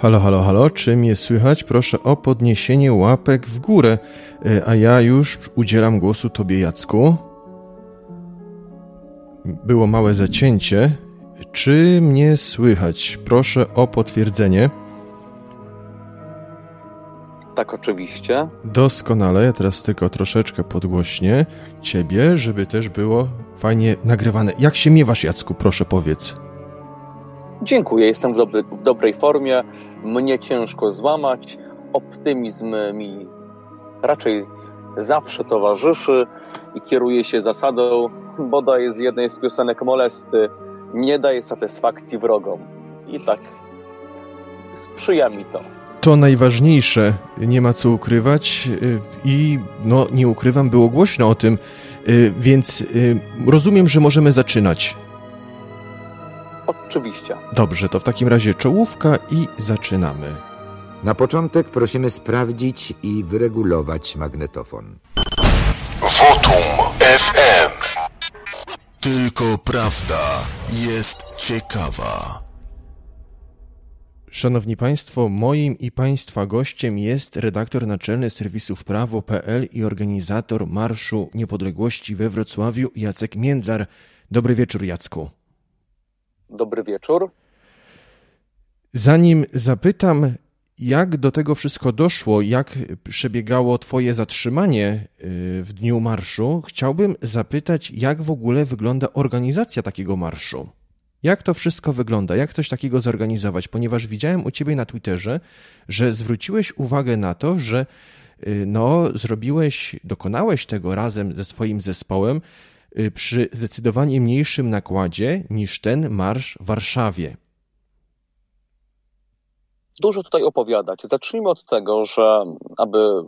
Halo, halo, halo, czy mnie słychać? Proszę o podniesienie łapek w górę, e, a ja już udzielam głosu Tobie, Jacku. Było małe zacięcie. Czy mnie słychać? Proszę o potwierdzenie. Tak, oczywiście. Doskonale, ja teraz tylko troszeczkę podgłośnie Ciebie, żeby też było fajnie nagrywane. Jak się miewasz, Jacku? Proszę powiedz. Dziękuję, jestem w, dobry, w dobrej formie. Mnie ciężko złamać. Optymizm mi raczej zawsze towarzyszy i kieruje się zasadą, bodaj z jednej z piosenek Molesty, nie daje satysfakcji wrogom. I tak sprzyja mi to. To najważniejsze, nie ma co ukrywać y, i no nie ukrywam, było głośno o tym, y, więc y, rozumiem, że możemy zaczynać. Oczywiście. Dobrze, to w takim razie czołówka i zaczynamy. Na początek prosimy sprawdzić i wyregulować magnetofon. Wotum FM. Tylko prawda jest ciekawa. Szanowni Państwo, moim i Państwa gościem jest redaktor naczelny serwisów prawo.pl i organizator Marszu Niepodległości we Wrocławiu Jacek Międlar. Dobry wieczór, Jacku. Dobry wieczór. Zanim zapytam, jak do tego wszystko doszło, jak przebiegało Twoje zatrzymanie y, w dniu marszu, chciałbym zapytać, jak w ogóle wygląda organizacja takiego marszu. Jak to wszystko wygląda? Jak coś takiego zorganizować? Ponieważ widziałem u Ciebie na Twitterze, że zwróciłeś uwagę na to, że y, no, zrobiłeś, dokonałeś tego razem ze swoim zespołem przy zdecydowanie mniejszym nakładzie niż ten marsz w Warszawie dużo tutaj opowiadać. Zacznijmy od tego, że aby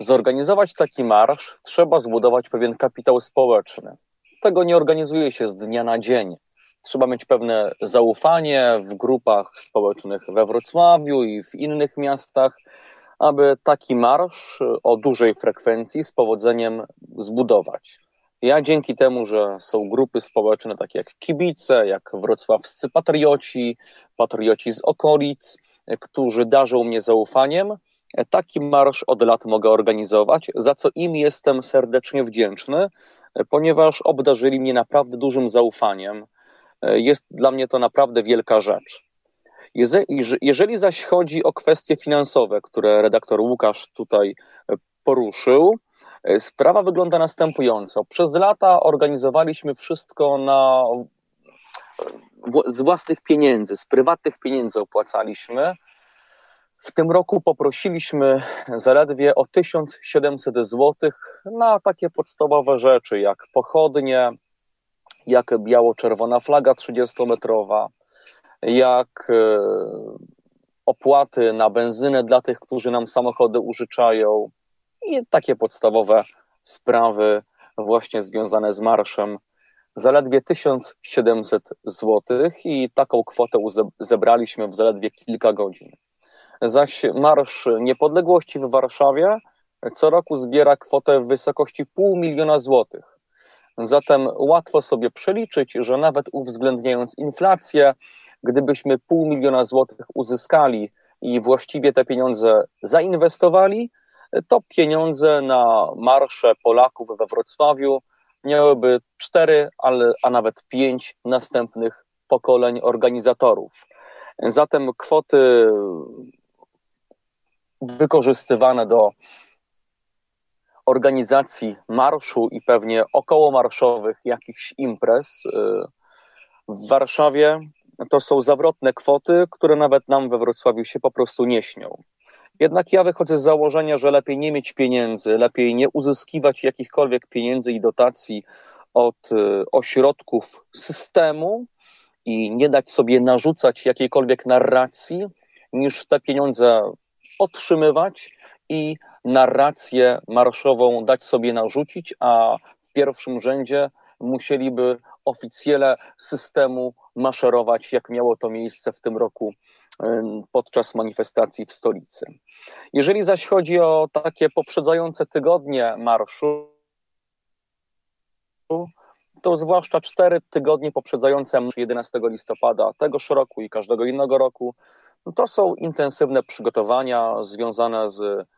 zorganizować taki marsz, trzeba zbudować pewien kapitał społeczny. Tego nie organizuje się z dnia na dzień. Trzeba mieć pewne zaufanie w grupach społecznych we Wrocławiu i w innych miastach, aby taki marsz o dużej frekwencji z powodzeniem zbudować. Ja dzięki temu, że są grupy społeczne takie jak kibice, jak wrocławscy patrioci, patrioci z okolic, którzy darzą mnie zaufaniem, taki marsz od lat mogę organizować, za co im jestem serdecznie wdzięczny, ponieważ obdarzyli mnie naprawdę dużym zaufaniem. Jest dla mnie to naprawdę wielka rzecz. Jeżeli zaś chodzi o kwestie finansowe, które redaktor Łukasz tutaj poruszył, sprawa wygląda następująco. Przez lata organizowaliśmy wszystko na z własnych pieniędzy, z prywatnych pieniędzy opłacaliśmy. W tym roku poprosiliśmy zaledwie o 1700 zł na takie podstawowe rzeczy, jak pochodnie, jak biało-czerwona flaga 30-metrowa, jak e, opłaty na benzynę dla tych, którzy nam samochody użyczają i takie podstawowe sprawy właśnie związane z marszem zaledwie 1700 zł i taką kwotę zebraliśmy w zaledwie kilka godzin. Zaś Marsz Niepodległości w Warszawie co roku zbiera kwotę w wysokości pół miliona złotych. Zatem łatwo sobie przeliczyć, że nawet uwzględniając inflację, gdybyśmy pół miliona złotych uzyskali i właściwie te pieniądze zainwestowali, to pieniądze na marsze Polaków we Wrocławiu miałyby cztery, ale, a nawet pięć następnych pokoleń organizatorów. Zatem kwoty wykorzystywane do organizacji marszu i pewnie okołomarszowych jakichś imprez y, w Warszawie to są zawrotne kwoty, które nawet nam we Wrocławiu się po prostu nie śnią. Jednak ja wychodzę z założenia, że lepiej nie mieć pieniędzy, lepiej nie uzyskiwać jakichkolwiek pieniędzy i dotacji od y, ośrodków systemu i nie dać sobie narzucać jakiejkolwiek narracji, niż te pieniądze otrzymywać i narrację marszową dać sobie narzucić, a w pierwszym rzędzie musieliby oficjele systemu maszerować, jak miało to miejsce w tym roku podczas manifestacji w stolicy. Jeżeli zaś chodzi o takie poprzedzające tygodnie marszu, to zwłaszcza cztery tygodnie poprzedzające 11 listopada tegoż roku i każdego innego roku, To są intensywne przygotowania związane z,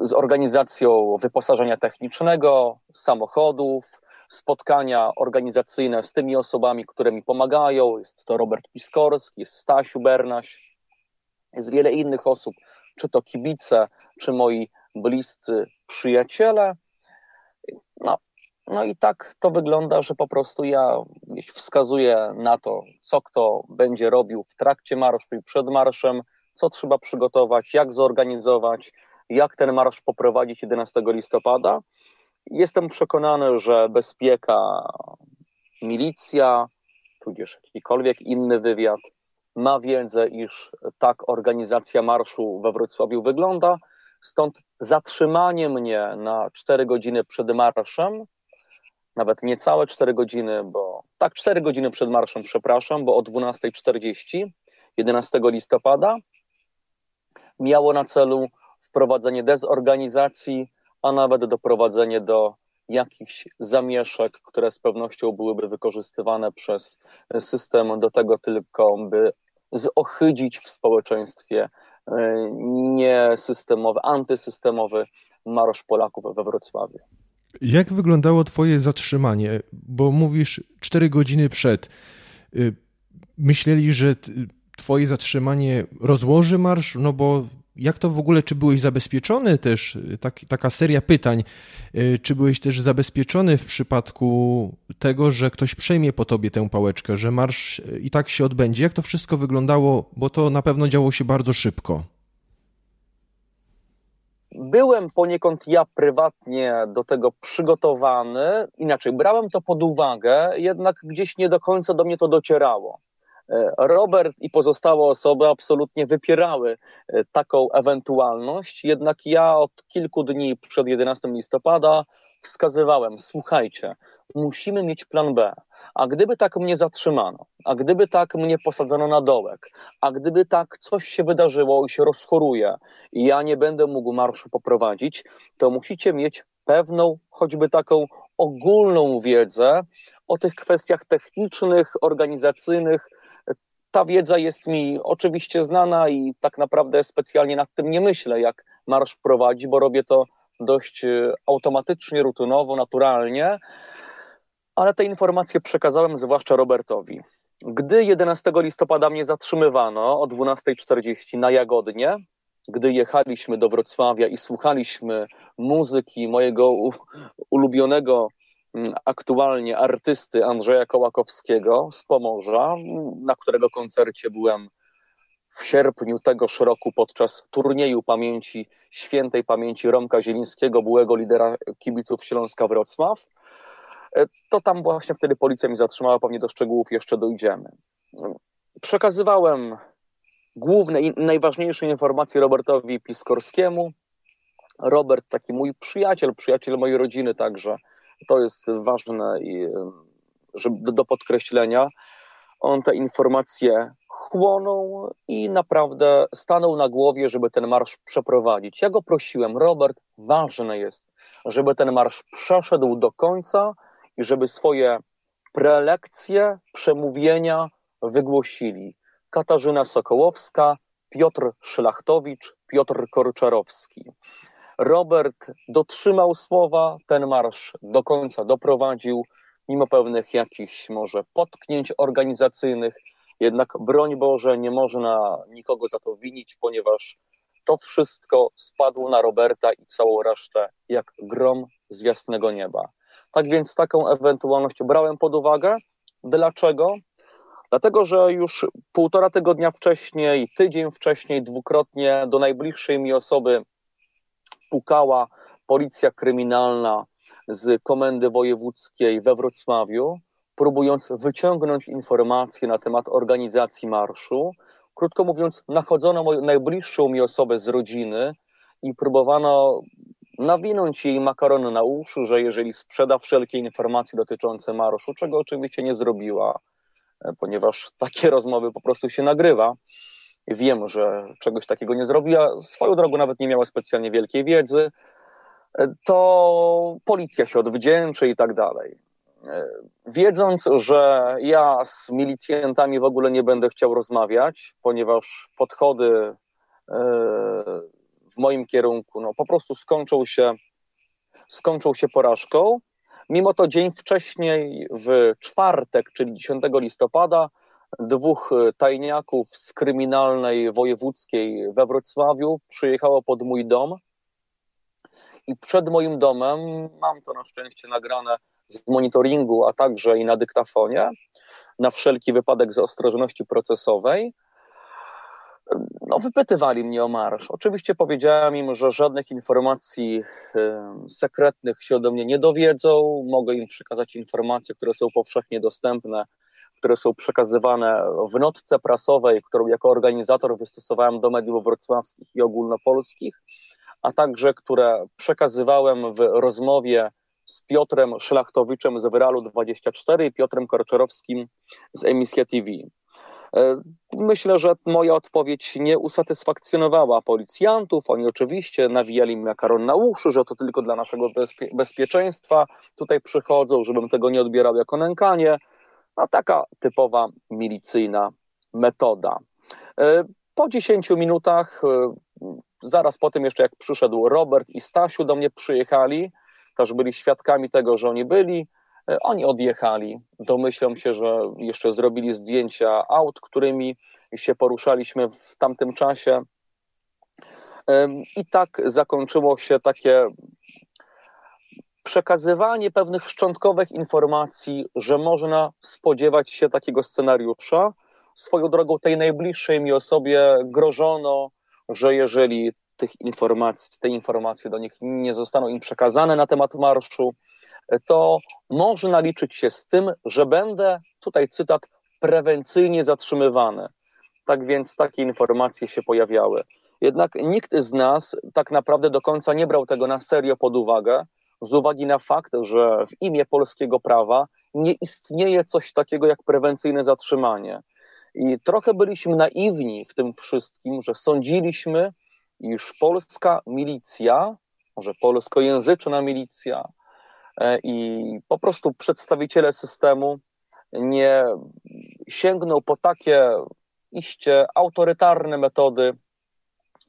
z organizacją wyposażenia technicznego, samochodów, spotkania organizacyjne z tymi osobami, które mi pomagają. Jest to Robert Piskorski, jest Stasiu Bernaś, jest wiele innych osób, czy to kibice, czy moi bliscy przyjaciele. No, no i tak to wygląda, że po prostu ja wskazuję na to, co kto będzie robił w trakcie marszu i przed marszem, co trzeba przygotować, jak zorganizować, jak ten marsz poprowadzić 11 listopada. Jestem przekonany, że bezpieka, milicja, tudzież jakikolwiek inny wywiad ma wiedzę, iż tak organizacja marszu we Wrocławiu wygląda. Stąd zatrzymanie mnie na 4 godziny przed marszem, nawet niecałe 4 godziny, bo tak 4 godziny przed marszem, przepraszam, bo o 12.40 11 listopada miało na celu wprowadzenie dezorganizacji, a nawet doprowadzenie do jakichś zamieszek, które z pewnością byłyby wykorzystywane przez system do tego tylko, by zohydzić w społeczeństwie e, niesystemowy, antysystemowy marsz Polaków we Wrocławiu. Jak wyglądało Twoje zatrzymanie? Bo mówisz 4 godziny przed. Y, myśleli, że Twoje zatrzymanie rozłoży marsz? No bo jak to w ogóle, czy byłeś zabezpieczony też, tak, taka seria pytań, y, czy byłeś też zabezpieczony w przypadku tego, że ktoś przejmie po tobie tę pałeczkę, że marsz i tak się odbędzie? Jak to wszystko wyglądało, bo to na pewno działo się bardzo szybko. Byłem poniekąd ja prywatnie do tego przygotowany, inaczej, brałem to pod uwagę, jednak gdzieś nie do końca do mnie to docierało. E, Robert i pozostałe osoby absolutnie wypierały e, taką ewentualność, jednak ja od kilku dni przed 11 listopada wskazywałem: słuchajcie, musimy mieć plan B. A gdyby tak mnie zatrzymano, a gdyby tak mnie posadzono na dołek, a gdyby tak coś się wydarzyło i się rozchoruje i ja nie będę mógł marszu poprowadzić, to musicie mieć pewną, choćby taką ogólną wiedzę o tych kwestiach technicznych, organizacyjnych, ta wiedza jest mi oczywiście znana i tak naprawdę specjalnie nad tym nie myślę, jak marsz prowadzi, bo robię to dość e, automatycznie, rutynowo, naturalnie, ale te informacje przekazałem zwłaszcza Robertowi. Gdy 11 listopada mnie zatrzymywano o 12.40 na Jagodnie, gdy jechaliśmy do Wrocławia i słuchaliśmy muzyki mojego ulubionego aktualnie artysty Andrzeja Kołakowskiego z Pomorza, na którego koncercie byłem w sierpniu tegoż roku podczas turnieju pamięci, świętej pamięci Romka Zielińskiego, byłego lidera kibiców Śląska Wrocław, e, to tam właśnie wtedy policja mi zatrzymała, pewnie do szczegółów jeszcze dojdziemy. Przekazywałem główne i najważniejsze informacje Robertowi Piskorskiemu. Robert, taki mój przyjaciel, przyjaciel mojej rodziny także, to jest ważne i żeby, do podkreślenia. On te informacje chłonął i naprawdę stanął na głowie, żeby ten marsz przeprowadzić. Ja go prosiłem, Robert, ważne jest, żeby ten marsz przeszedł do końca i żeby swoje prelekcje, przemówienia wygłosili Katarzyna Sokołowska, Piotr Szlachtowicz, Piotr Korczarowski. Robert dotrzymał słowa, ten marsz do końca doprowadził, mimo pewnych jakichś może potknięć organizacyjnych, jednak broń Boże, nie można nikogo za to winić, ponieważ to wszystko spadło na Roberta i całą resztę jak grom z jasnego nieba. Tak więc taką ewentualność brałem pod uwagę. Dlaczego? Dlatego, że już półtora tygodnia wcześniej, tydzień wcześniej, dwukrotnie do najbliższej mi osoby pukała policja kryminalna z komendy wojewódzkiej we Wrocławiu, próbując wyciągnąć informacje na temat organizacji marszu. Krótko mówiąc, nachodzono moją najbliższą mi osobę z rodziny i próbowano nawinąć jej makarony na uszu, że jeżeli sprzeda wszelkie informacje dotyczące marszu, czego oczywiście nie zrobiła, ponieważ takie rozmowy po prostu się nagrywa, wiem, że czegoś takiego nie zrobiła, swoją drogą nawet nie miała specjalnie wielkiej wiedzy, to policja się odwdzięczy i tak dalej. wiedząc, że ja z milicjantami w ogóle nie będę chciał rozmawiać, ponieważ podchody w moim kierunku no, po prostu skończą się, skończą się porażką. Mimo to dzień wcześniej, w czwartek, czyli 10 listopada, dwóch tajniaków z kryminalnej wojewódzkiej we Wrocławiu przyjechało pod mój dom. I przed moim domem, mam to na szczęście nagrane z monitoringu, a także i na dyktafonie, na wszelki wypadek z ostrożności procesowej, no, wypytywali mnie o marsz. Oczywiście powiedziałem im, że żadnych informacji sekretnych się ode mnie nie dowiedzą. Mogę im przekazać informacje, które są powszechnie dostępne, które są przekazywane w notce prasowej, którą jako organizator wystosowałem do mediów wrocławskich i ogólnopolskich, a także które przekazywałem w rozmowie z Piotrem Szlachtowiczem z Wyralu 24 i Piotrem Korczerowskim z Emisja TV. E, myślę, że moja odpowiedź nie usatysfakcjonowała policjantów. Oni oczywiście nawijali mi makaron na uszy, że to tylko dla naszego bezpie bezpieczeństwa tutaj przychodzą, żebym tego nie odbierał jako nękanie. No, taka typowa milicyjna metoda. E, po 10 minutach, e, zaraz po tym jeszcze jak przyszedł Robert i Stasiu do mnie przyjechali, też byli świadkami tego, że oni byli, E, oni odjechali. Domyślam się, że jeszcze zrobili zdjęcia aut, którymi się poruszaliśmy w tamtym czasie. I tak zakończyło się takie przekazywanie pewnych szczątkowych informacji, że można spodziewać się takiego scenariusza. Swoją drogą tej najbliższej mi osobie grożono, że jeżeli tych informacji, te informacje do nich nie zostaną im przekazane na temat marszu, to można liczyć się z tym, że będę, tutaj cytat, prewencyjnie zatrzymywany. Tak więc takie informacje się pojawiały. Jednak nikt z nas tak naprawdę do końca nie brał tego na serio pod uwagę, z uwagi na fakt, że w imię polskiego prawa nie istnieje coś takiego jak prewencyjne zatrzymanie. I trochę byliśmy naiwni w tym wszystkim, że sądziliśmy, iż polska milicja, może polskojęzyczna milicja, E, i po prostu przedstawiciele systemu nie sięgną po takie iście autorytarne metody,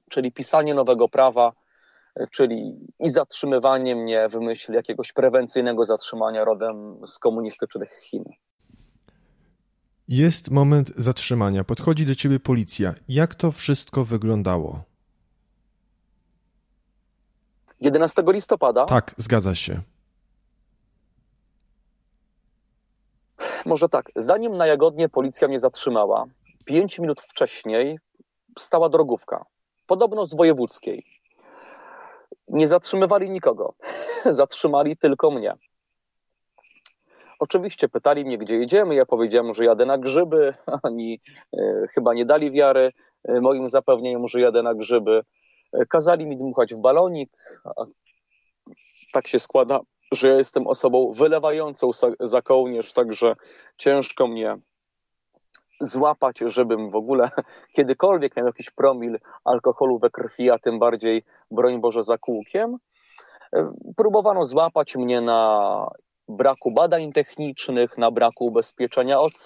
czyli pisanie nowego prawa, czyli i zatrzymywanie mnie w myśl jakiegoś prewencyjnego zatrzymania rodem z komunistycznych Chin. Jest moment zatrzymania. Podchodzi do ciebie policja. Jak to wszystko wyglądało? 11 listopada? Tak, zgadza się. Może tak, zanim na Jagodnie policja mnie zatrzymała, pięć minut wcześniej stała drogówka, podobno z wojewódzkiej. Nie zatrzymywali nikogo, zatrzymali tylko mnie. Oczywiście pytali mnie, gdzie jedziemy. Ja powiedziałem, że jadę na grzyby. Oni e, chyba nie dali wiary e, moim zapewnieniom, że jadę na grzyby. E, kazali mi dmuchać w balonik. Tak się składa, że ja jestem osobą wylewającą za kołnierz, także ciężko mnie złapać, żebym w ogóle kiedykolwiek miał jakiś promil alkoholu we krwi, a tym bardziej, broń Boże, za kółkiem. Próbowano złapać mnie na braku badań technicznych, na braku ubezpieczenia OC,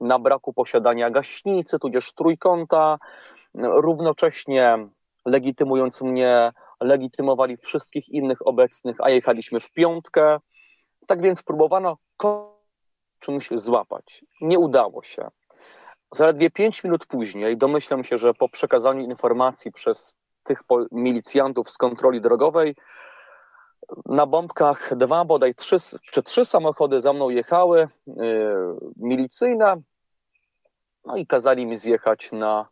na braku posiadania gaśnicy, tudzież trójkąta, równocześnie legitymując mnie legitymowali wszystkich innych obecnych, a jechaliśmy w piątkę. Tak więc próbowano czymś złapać. Nie udało się. Zaledwie pięć minut później, domyślam się, że po przekazaniu informacji przez tych milicjantów z kontroli drogowej, na bombkach dwa, bodaj trzy, czy trzy samochody za mną jechały, yy, milicyjne, no i kazali mi zjechać na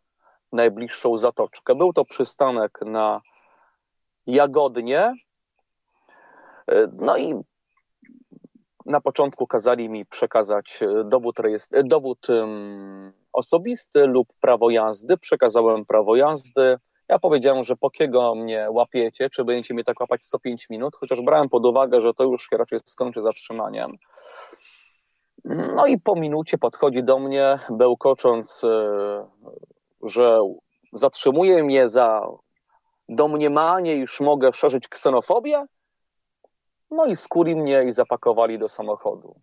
najbliższą zatoczkę. Był to przystanek na Jagodnie. E, no i na początku kazali mi przekazać e, dowód, e, dowód osobisty lub prawo jazdy. Przekazałem prawo jazdy. Ja powiedziałem, że po kiego mnie łapiecie, czy będziecie mnie tak łapać co 5 minut, chociaż brałem pod uwagę, że to już się raczej skończy zatrzymaniem. No i po minucie podchodzi do mnie, bełkocząc, że zatrzymuje mnie za domniemanie, iż mogę szerzyć ksenofobię? No i skuli mnie i zapakowali do samochodu.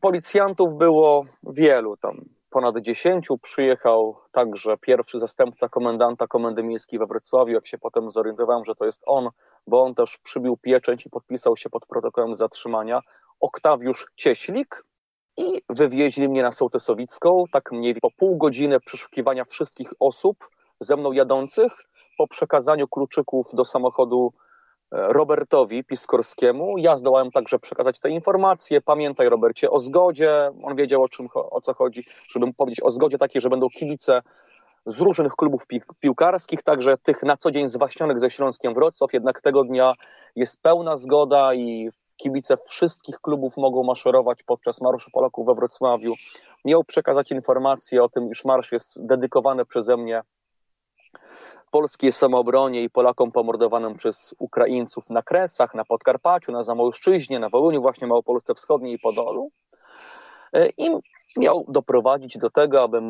Policjantów było wielu, tam ponad dziesięciu. Przyjechał także pierwszy zastępca komendanta Komendy Miejskiej we Wrocławiu. Jak się potem zorientowałem, że to jest on, bo on też przybił pieczęć i podpisał się pod protokołem zatrzymania. Oktawiusz Cieślik i wywieźli mnie na Sołtysowicką. Tak mniej po pół godziny przeszukiwania wszystkich osób ze mną jadących, po przekazaniu kluczyków do samochodu Robertowi Piskorskiemu. Ja zdołałem także przekazać te informacje. Pamiętaj, Robercie, o zgodzie. On wiedział, o, czym, o co chodzi, żeby powiedzieć o zgodzie takiej, że będą kibice z różnych klubów pi piłkarskich, także tych na co dzień zwaśnionych ze Śląskiem Wrocław. Jednak tego dnia jest pełna zgoda i kibice wszystkich klubów mogą maszerować podczas Marszu Polaków we Wrocławiu. Miał przekazać informację o tym, iż marsz jest dedykowany przeze mnie polskiej samoobronie i Polakom pomordowanym przez Ukraińców na Kresach, na Podkarpaciu, na Zamolszczyźnie, na Wołyniu, właśnie Małopolsce Wschodniej i Podolu. E, I miał doprowadzić do tego, aby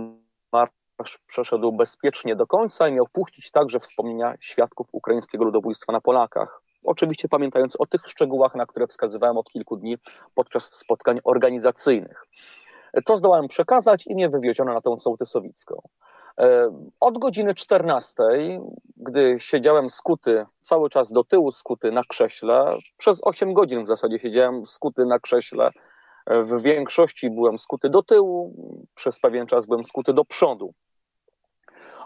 marsz przeszedł bezpiecznie do końca i miał puścić także wspomnienia świadków ukraińskiego ludobójstwa na Polakach. Oczywiście pamiętając o tych szczegółach, na które wskazywałem od kilku dni podczas spotkań organizacyjnych. To zdołałem przekazać i mnie wywieziono na tą sołtysowicką. E, od godziny 14, gdy siedziałem skuty, cały czas do tyłu skuty na krześle, przez 8 godzin w zasadzie siedziałem skuty na krześle, e, w większości byłem skuty do tyłu, przez pewien czas byłem skuty do przodu.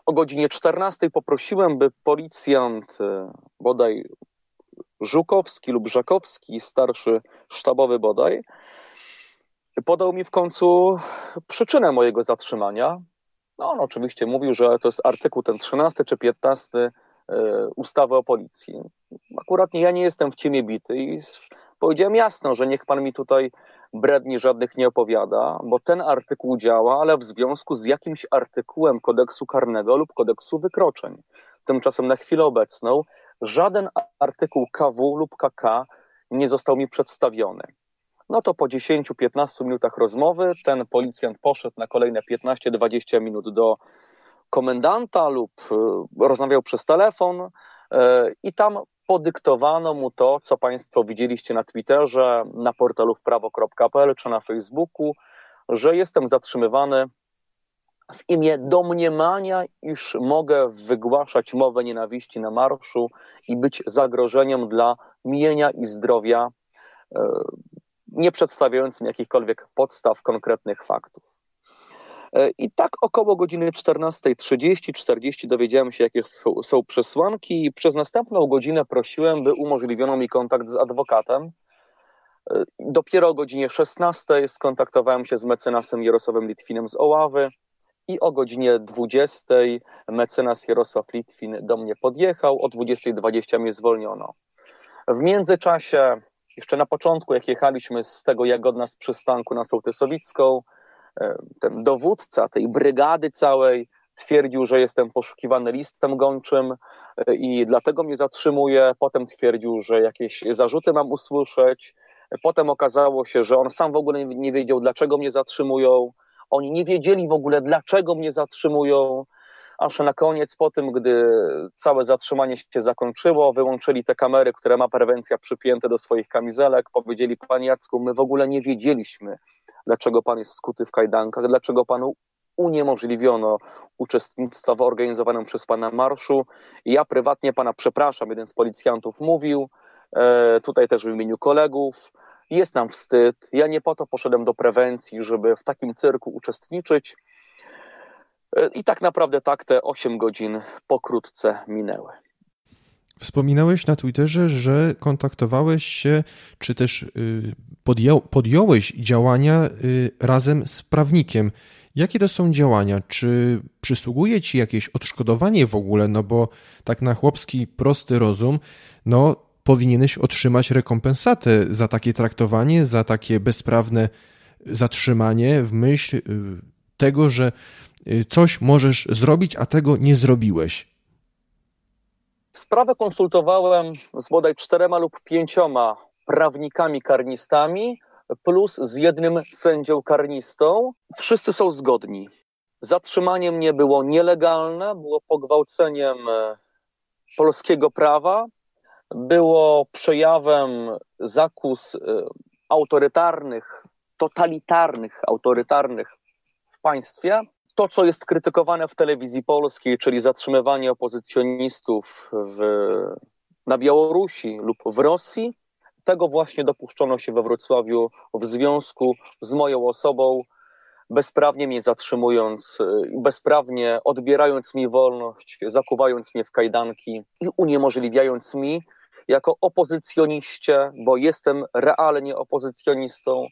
O godzinie 14 poprosiłem, by policjant, e, bodaj Żukowski lub Żakowski, starszy sztabowy bodaj, podał mi w końcu przyczynę mojego zatrzymania. No on oczywiście mówił, że to jest artykuł ten 13 czy 15 e, ustawy o policji. Akurat ja nie jestem w ciemię bity i powiedziałem jasno, że niech pan mi tutaj bredni żadnych nie opowiada, bo ten artykuł działa, ale w związku z jakimś artykułem kodeksu karnego lub kodeksu wykroczeń. Tymczasem na chwilę obecną żaden artykuł KW lub KK nie został mi przedstawiony. No to po 10-15 minutach rozmowy ten policjant poszedł na kolejne 15-20 minut do komendanta lub e, rozmawiał przez telefon e, i tam podyktowano mu to, co Państwo widzieliście na Twitterze, na portalu wprawo.pl czy na Facebooku, że jestem zatrzymywany w imię domniemania, iż mogę wygłaszać mowę nienawiści na marszu i być zagrożeniem dla mienia i zdrowia, e, nie przedstawiającym jakichkolwiek podstaw, konkretnych faktów. E, I tak około godziny 14.30-40 dowiedziałem się, jakie są, są przesłanki, i przez następną godzinę prosiłem, by umożliwiono mi kontakt z adwokatem. E, dopiero o godzinie 16 skontaktowałem się z mecenasem Jarosławem Litwinem z Oławy i o godzinie 20 mecenas Jarosław Litwin do mnie podjechał, o 20.20 mnie zwolniono. W międzyczasie, jeszcze na początku, jak jechaliśmy z tego Jagodna z przystanku na Sołtysowicką, e, ten dowódca tej brygady całej twierdził, że jestem poszukiwany listem gończym e, i dlatego mnie zatrzymuje. Potem twierdził, że jakieś zarzuty mam usłyszeć. Potem okazało się, że on sam w ogóle nie wiedział, dlaczego mnie zatrzymują. Oni nie wiedzieli w ogóle, dlaczego mnie zatrzymują, aż na koniec, po tym, gdy całe zatrzymanie się zakończyło, wyłączyli te kamery, które ma prewencja przypięte do swoich kamizelek, powiedzieli, panie Jacku, my w ogóle nie wiedzieliśmy, dlaczego pan jest skuty w kajdankach, dlaczego panu uniemożliwiono uczestnictwo w organizowanym przez pana marszu. Ja prywatnie pana przepraszam, jeden z policjantów mówił, e, tutaj też w imieniu kolegów, jest nam wstyd. Ja nie po to poszedłem do prewencji, żeby w takim cyrku uczestniczyć. E, I tak naprawdę tak te 8 godzin pokrótce minęły. Wspominałeś na Twitterze, że kontaktowałeś się, czy też y, podjął, podjąłeś działania y, razem z prawnikiem. Jakie to są działania? Czy przysługuje ci jakieś odszkodowanie w ogóle? No bo tak na chłopski prosty rozum, no powinieneś otrzymać rekompensatę za takie traktowanie, za takie bezprawne zatrzymanie w myśl y, tego, że y, coś możesz zrobić, a tego nie zrobiłeś. Sprawę konsultowałem z bodaj czterema lub pięcioma prawnikami karnistami, plus z jednym sędzią karnistą. Wszyscy są zgodni. Zatrzymanie mnie było nielegalne, było pogwałceniem e, polskiego prawa, było przejawem zakus y, autorytarnych, totalitarnych, autorytarnych państwie. To, co jest krytykowane w telewizji polskiej, czyli zatrzymywanie opozycjonistów w, na Białorusi lub w Rosji, tego właśnie dopuszczono się we Wrocławiu w związku z moją osobą, bezprawnie mnie zatrzymując, bezprawnie odbierając mi wolność, zakuwając mnie w kajdanki i uniemożliwiając mi jako opozycjoniście, bo jestem realnie opozycjonistą,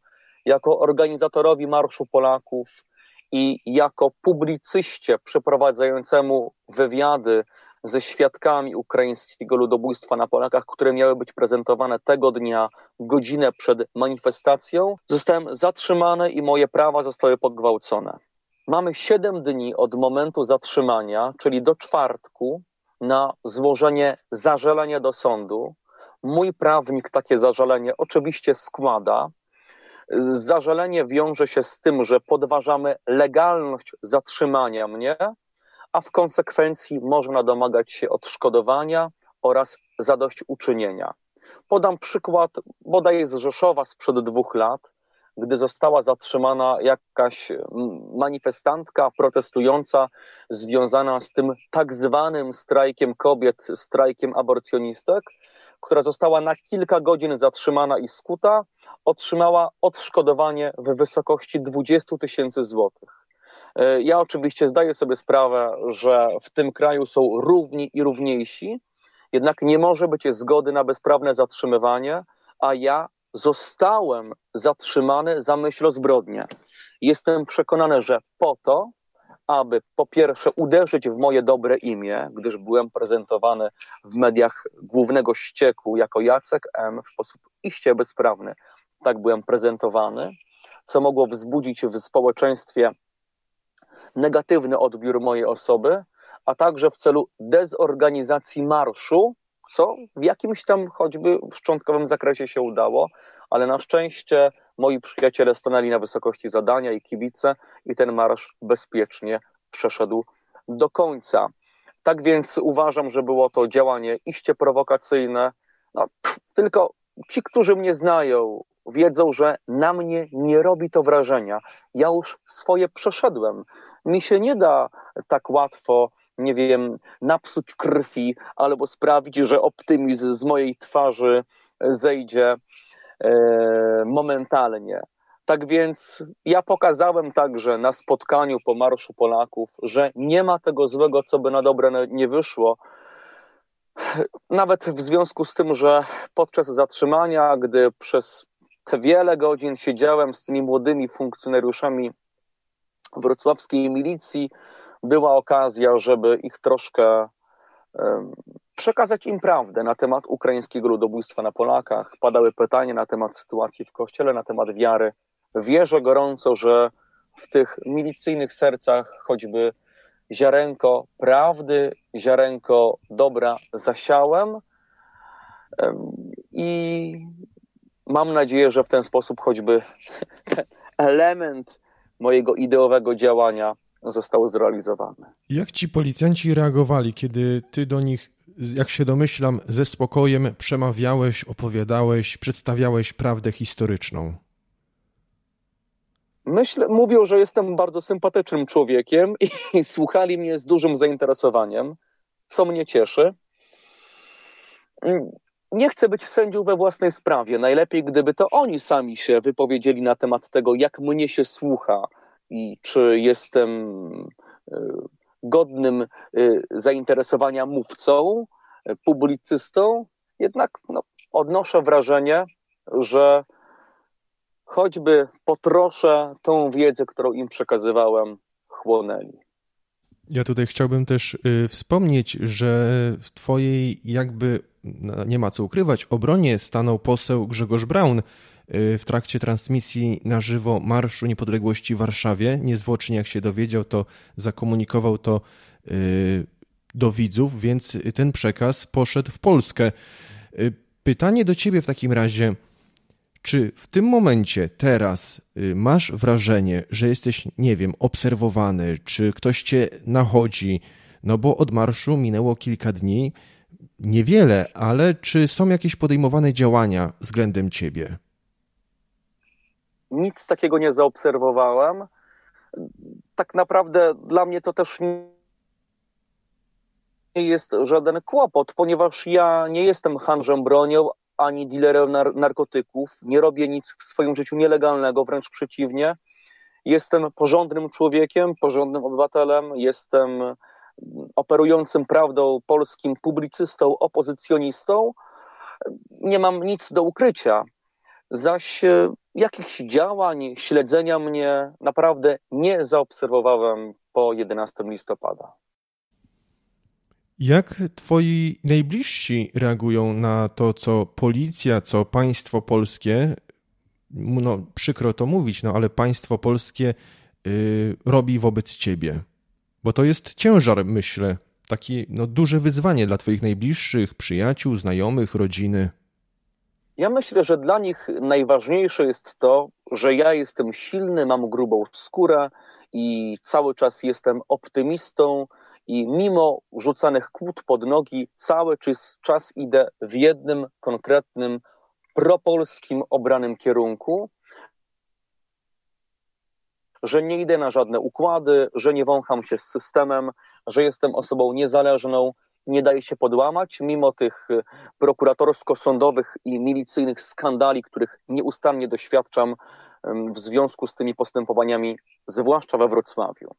jako organizatorowi Marszu Polaków i jako publicyście przeprowadzającemu wywiady ze świadkami ukraińskiego ludobójstwa na Polakach, które miały być prezentowane tego dnia, godzinę przed manifestacją, zostałem zatrzymany i moje prawa zostały pogwałcone. Mamy 7 dni od momentu zatrzymania, czyli do czwartku, na złożenie zażalenia do sądu. Mój prawnik takie zażalenie oczywiście składa. Zażalenie wiąże się z tym, że podważamy legalność zatrzymania mnie, a w konsekwencji można domagać się odszkodowania oraz zadośćuczynienia. Podam przykład bodaj z Rzeszowa sprzed dwóch lat, gdy została zatrzymana jakaś manifestantka protestująca związana z tym tak zwanym strajkiem kobiet, strajkiem aborcjonistek, która została na kilka godzin zatrzymana i skuta, otrzymała odszkodowanie w wysokości 20 tysięcy złotych. E, ja oczywiście zdaję sobie sprawę, że w tym kraju są równi i równiejsi, jednak nie może być zgody na bezprawne zatrzymywanie, a ja zostałem zatrzymany za myśl o zbrodnię. Jestem przekonany, że po to, aby po pierwsze uderzyć w moje dobre imię, gdyż byłem prezentowany w mediach głównego ścieku jako Jacek M. w sposób iście bezprawny. Tak byłem prezentowany, co mogło wzbudzić w społeczeństwie negatywny odbiór mojej osoby, a także w celu dezorganizacji marszu, co w jakimś tam choćby szczątkowym zakresie się udało, ale na szczęście moi przyjaciele stanęli na wysokości zadania i kibice i ten marsz bezpiecznie przeszedł do końca. Tak więc uważam, że było to działanie iście prowokacyjne. No, tylko ci, którzy mnie znają, wiedzą, że na mnie nie robi to wrażenia. Ja już swoje przeszedłem. Mi się nie da tak łatwo, nie wiem, napsuć krwi albo sprawić, że optymizm z mojej twarzy zejdzie momentalnie. Tak więc ja pokazałem także na spotkaniu po Marszu Polaków, że nie ma tego złego, co by na dobre nie wyszło. Nawet w związku z tym, że podczas zatrzymania, gdy przez te wiele godzin siedziałem z tymi młodymi funkcjonariuszami wrocławskiej milicji była okazja, żeby ich troszkę przekazać im prawdę na temat ukraińskiego ludobójstwa na Polakach. Padały pytania na temat sytuacji w kościele, na temat wiary. Wierzę gorąco, że w tych milicyjnych sercach choćby ziarenko prawdy, ziarenko dobra zasiałem i mam nadzieję, że w ten sposób choćby ten element mojego ideowego działania zostały zrealizowane. Jak ci policjanci reagowali, kiedy ty do nich, jak się domyślam, ze spokojem przemawiałeś, opowiadałeś, przedstawiałeś prawdę historyczną? Myślę, mówią, że jestem bardzo sympatycznym człowiekiem i, i słuchali mnie z dużym zainteresowaniem, co mnie cieszy. Nie chcę być sędzią we własnej sprawie. Najlepiej, gdyby to oni sami się wypowiedzieli na temat tego, jak mnie się słucha i czy jestem e, godnym e, zainteresowania mówcą, e, publicystą. Jednak no, odnoszę wrażenie, że choćby po trosze tą wiedzę, którą im przekazywałem, chłonęli. Ja tutaj chciałbym też y, wspomnieć, że w Twojej jakby, no, nie ma co ukrywać, obronie stanął poseł Grzegorz Braun w trakcie transmisji na żywo Marszu Niepodległości w Warszawie. Niezwłocznie jak się dowiedział, to zakomunikował to y, do widzów, więc ten przekaz poszedł w Polskę. Pytanie do Ciebie w takim razie – czy w tym momencie, teraz y, masz wrażenie, że jesteś, nie wiem, obserwowany, czy ktoś cię nachodzi? No bo od marszu minęło kilka dni. niewiele, ale czy są jakieś podejmowane działania względem ciebie? Nic takiego nie zaobserwowałem. Tak naprawdę dla mnie to też nie jest żaden kłopot, ponieważ ja nie jestem handlarzem bronią ani dealerem nar narkotyków, nie robię nic w swoim życiu nielegalnego, wręcz przeciwnie. Jestem porządnym człowiekiem, porządnym obywatelem, jestem operującym prawdą polskim publicystą, opozycjonistą. Nie mam nic do ukrycia. Zaś e, jakichś działań, śledzenia mnie naprawdę nie zaobserwowałem po 11 listopada. Jak twoi najbliżsi reagują na to, co policja, co państwo polskie, no przykro to mówić, no ale państwo polskie y, robi wobec ciebie? Bo to jest ciężar, myślę, takie no, duże wyzwanie dla twoich najbliższych, przyjaciół, znajomych, rodziny. Ja myślę, że dla nich najważniejsze jest to, że ja jestem silny, mam grubą skórę i cały czas jestem optymistą, i mimo rzucanych kłód pod nogi, cały czas idę w jednym konkretnym, propolskim obranym kierunku, że nie idę na żadne układy, że nie wącham się z systemem, że jestem osobą niezależną, nie daję się podłamać, mimo tych prokuratorsko-sądowych i milicyjnych skandali, których nieustannie doświadczam w związku z tymi postępowaniami, zwłaszcza we Wrocławiu.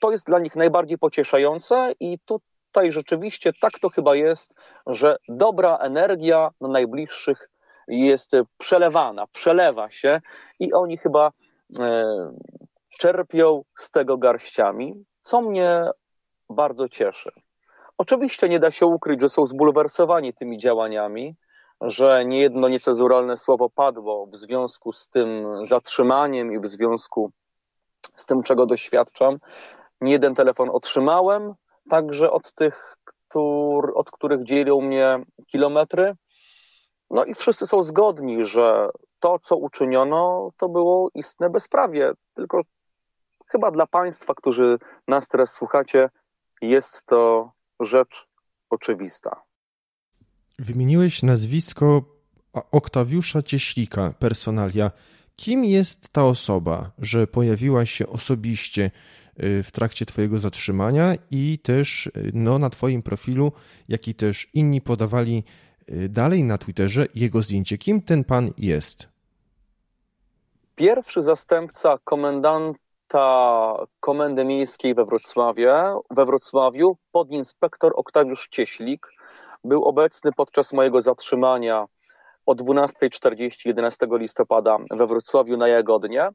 To jest dla nich najbardziej pocieszające i tutaj rzeczywiście tak to chyba jest, że dobra energia na najbliższych jest przelewana, przelewa się i oni chyba e, czerpią z tego garściami, co mnie bardzo cieszy. Oczywiście nie da się ukryć, że są zbulwersowani tymi działaniami, że niejedno niecezuralne słowo padło w związku z tym zatrzymaniem i w związku z tym, czego doświadczam. Nie jeden telefon otrzymałem, także od tych, któr, od których dzielą mnie kilometry. No i wszyscy są zgodni, że to, co uczyniono, to było istne bezprawie. Tylko chyba dla Państwa, którzy nas teraz słuchacie, jest to rzecz oczywista. Wymieniłeś nazwisko Oktawiusza Cieślika, personalia. Kim jest ta osoba, że pojawiła się osobiście y, w trakcie Twojego zatrzymania i też y, no, na Twoim profilu, jak i też inni podawali y, dalej na Twitterze jego zdjęcie. Kim ten pan jest? Pierwszy zastępca Komendy Miejskiej we Wrocławiu, we Wrocławiu podinspektor Oktawiusz Cieślik, był obecny podczas mojego zatrzymania o 12.40 11 listopada we Wrocławiu na Jagodnie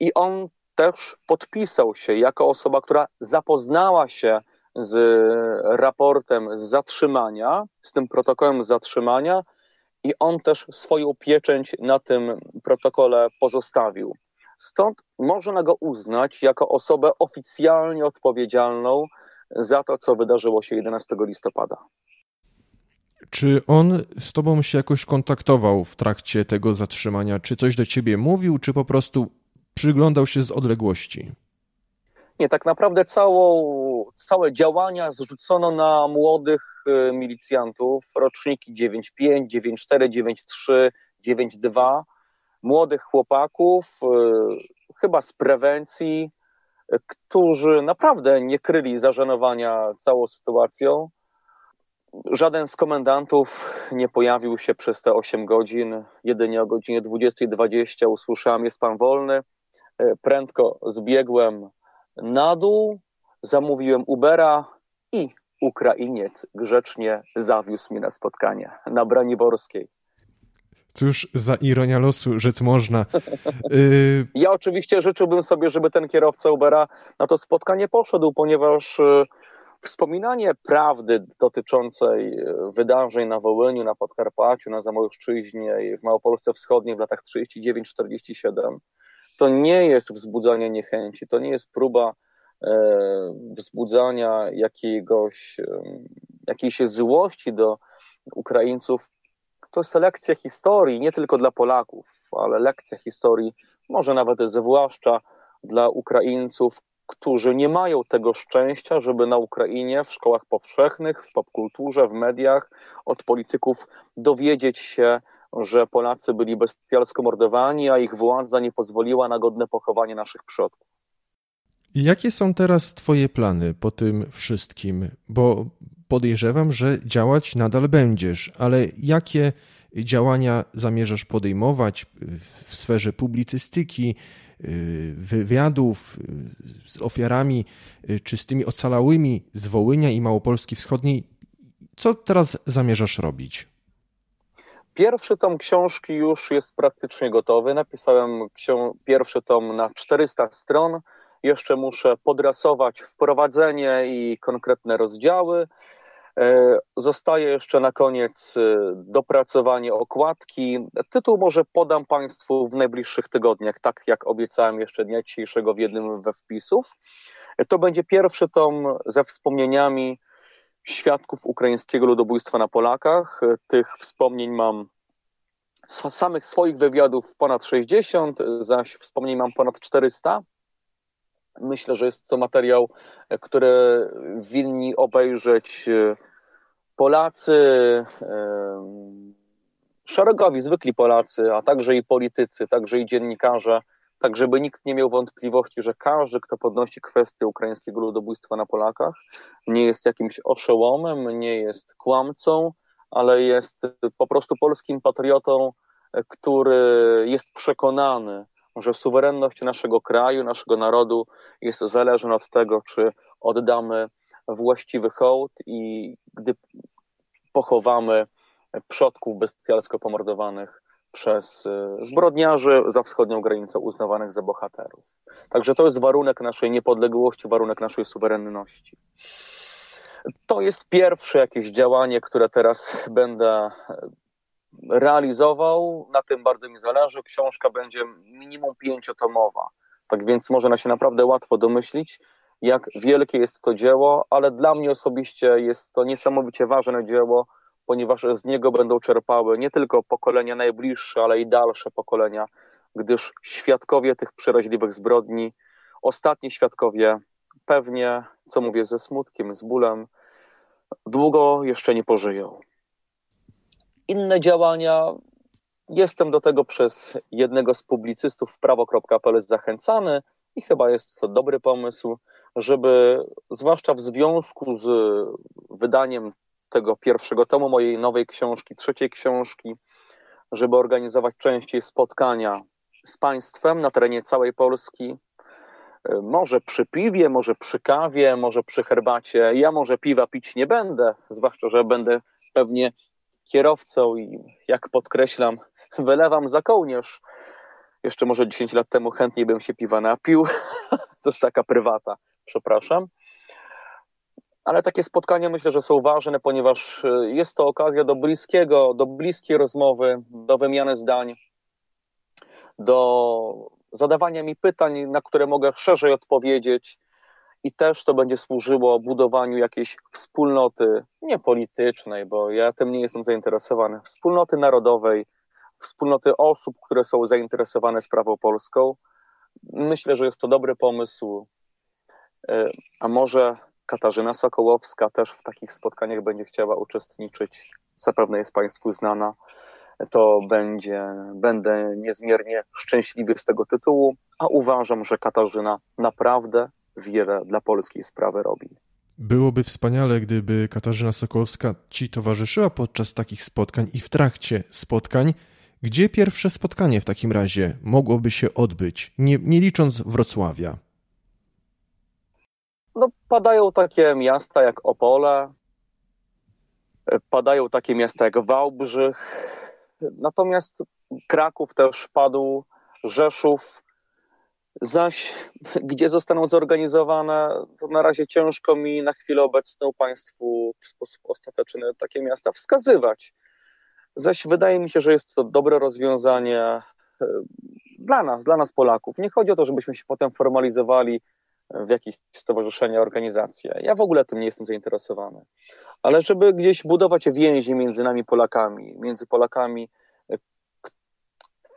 i on też podpisał się jako osoba, która zapoznała się z raportem z zatrzymania, z tym protokołem zatrzymania i on też swoją pieczęć na tym protokole pozostawił. Stąd można go uznać jako osobę oficjalnie odpowiedzialną za to, co wydarzyło się 11 listopada. Czy on z tobą się jakoś kontaktował w trakcie tego zatrzymania? Czy coś do ciebie mówił, czy po prostu przyglądał się z odległości? Nie, tak naprawdę całą, całe działania zrzucono na młodych y, milicjantów, roczniki 9.5, 9.4, 9.3, 9.2, młodych chłopaków, y, chyba z prewencji, którzy naprawdę nie kryli zażenowania całą sytuacją Żaden z komendantów nie pojawił się przez te 8 godzin. Jedynie o godzinie 20.20 usłyszałem, jest pan wolny. E, prędko zbiegłem na dół, zamówiłem Ubera i Ukrainiec grzecznie zawiózł mnie na spotkanie na Braniborskiej. Cóż za ironia losu, rzec można. Y, ja oczywiście życzyłbym sobie, żeby ten kierowca Ubera na to spotkanie poszedł, ponieważ y, Wspominanie prawdy dotyczącej e, wydarzeń na Wołyniu, na Podkarpaciu, na Zamojszczyźnie i w Małopolsce Wschodniej w latach 39-47 to nie jest wzbudzanie niechęci, to nie jest próba e, wzbudzania jakiegoś, jakiejś złości do Ukraińców. To jest lekcja historii, nie tylko dla Polaków, ale lekcja historii, może nawet zwłaszcza dla Ukraińców, którzy nie mają tego szczęścia, żeby na Ukrainie, w szkołach powszechnych, w popkulturze, w mediach, od polityków dowiedzieć się, że Polacy byli bestialsko mordowani, a ich władza nie pozwoliła na godne pochowanie naszych przodków. Jakie są teraz Twoje plany po tym wszystkim? Bo podejrzewam, że działać nadal będziesz, ale jakie działania zamierzasz podejmować w sferze publicystyki, wywiadów z ofiarami czy z tymi ocalałymi z Wołynia i Małopolski Wschodniej? Co teraz zamierzasz robić? Pierwszy tom książki już jest praktycznie gotowy. Napisałem pierwszy tom na 400 stron. Jeszcze muszę podrasować wprowadzenie i konkretne rozdziały. E, zostaje jeszcze na koniec e, dopracowanie okładki. Tytuł może podam Państwu w najbliższych tygodniach, tak jak obiecałem jeszcze dnia dzisiejszego w jednym we wpisów. E, to będzie pierwszy tom ze wspomnieniami świadków ukraińskiego ludobójstwa na Polakach. Tych wspomnień mam samych swoich wywiadów ponad 60, zaś wspomnień mam ponad 400. Myślę, że jest to materiał, który winni obejrzeć e, Polacy, szeregowi, zwykli Polacy, a także i politycy, także i dziennikarze, tak żeby nikt nie miał wątpliwości, że każdy, kto podnosi kwestię ukraińskiego ludobójstwa na Polakach, nie jest jakimś oszołomem, nie jest kłamcą, ale jest po prostu polskim patriotą, który jest przekonany, że suwerenność naszego kraju, naszego narodu jest zależna od tego, czy oddamy właściwy hołd i gdy pochowamy przodków bestialsko pomordowanych przez e, zbrodniarzy za wschodnią granicą uznawanych za bohaterów. Także to jest warunek naszej niepodległości, warunek naszej suwerenności. To jest pierwsze jakieś działanie, które teraz będę realizował. Na tym bardzo mi zależy. Książka będzie minimum pięciotomowa. Tak więc można się naprawdę łatwo domyślić, jak wielkie jest to dzieło, ale dla mnie osobiście jest to niesamowicie ważne dzieło, ponieważ z niego będą czerpały nie tylko pokolenia najbliższe, ale i dalsze pokolenia, gdyż świadkowie tych przeraźliwych zbrodni, ostatni świadkowie, pewnie, co mówię ze smutkiem, z bólem, długo jeszcze nie pożyją. Inne działania, jestem do tego przez jednego z publicystów prawo.pl zachęcany i chyba jest to dobry pomysł, żeby zwłaszcza w związku z wydaniem tego pierwszego tomu mojej nowej książki, trzeciej książki, żeby organizować częściej spotkania z państwem na terenie całej Polski. Może przy piwie, może przy kawie, może przy herbacie. Ja może piwa pić nie będę, zwłaszcza, że będę pewnie kierowcą i jak podkreślam, wylewam za kołnierz. Jeszcze może 10 lat temu chętniej bym się piwa napił. to jest taka prywata, przepraszam. Ale takie spotkania myślę, że są ważne, ponieważ e, jest to okazja do bliskiego, do bliskiej rozmowy, do wymiany zdań, do zadawania mi pytań, na które mogę szerzej odpowiedzieć, i też to będzie służyło budowaniu jakiejś wspólnoty, nie politycznej, bo ja tym nie jestem zainteresowany, wspólnoty narodowej, wspólnoty osób, które są zainteresowane sprawą polską. Myślę, że jest to dobry pomysł. E, a może Katarzyna Sokołowska też w takich spotkaniach będzie chciała uczestniczyć. Zapewne jest Państwu znana. To będzie, będę niezmiernie szczęśliwy z tego tytułu, a uważam, że Katarzyna naprawdę wiele dla polskiej sprawy robi. Byłoby wspaniale, gdyby Katarzyna Sokołowska ci towarzyszyła podczas takich spotkań i w trakcie spotkań. Gdzie pierwsze spotkanie w takim razie mogłoby się odbyć, nie, nie licząc Wrocławia? No, padają takie miasta jak Opole, padają takie miasta jak Wałbrzych, natomiast Kraków też padł, Rzeszów, Zaś gdzie zostaną zorganizowane, to na razie ciężko mi na chwilę obecną Państwu w sposób ostateczny takie miasta wskazywać. Zaś wydaje mi się, że jest to dobre rozwiązanie e, dla nas, dla nas Polaków. Nie chodzi o to, żebyśmy się potem formalizowali w jakieś stowarzyszenia, organizacje. Ja w ogóle tym nie jestem zainteresowany. Ale żeby gdzieś budować więzi między nami Polakami, między Polakami, e,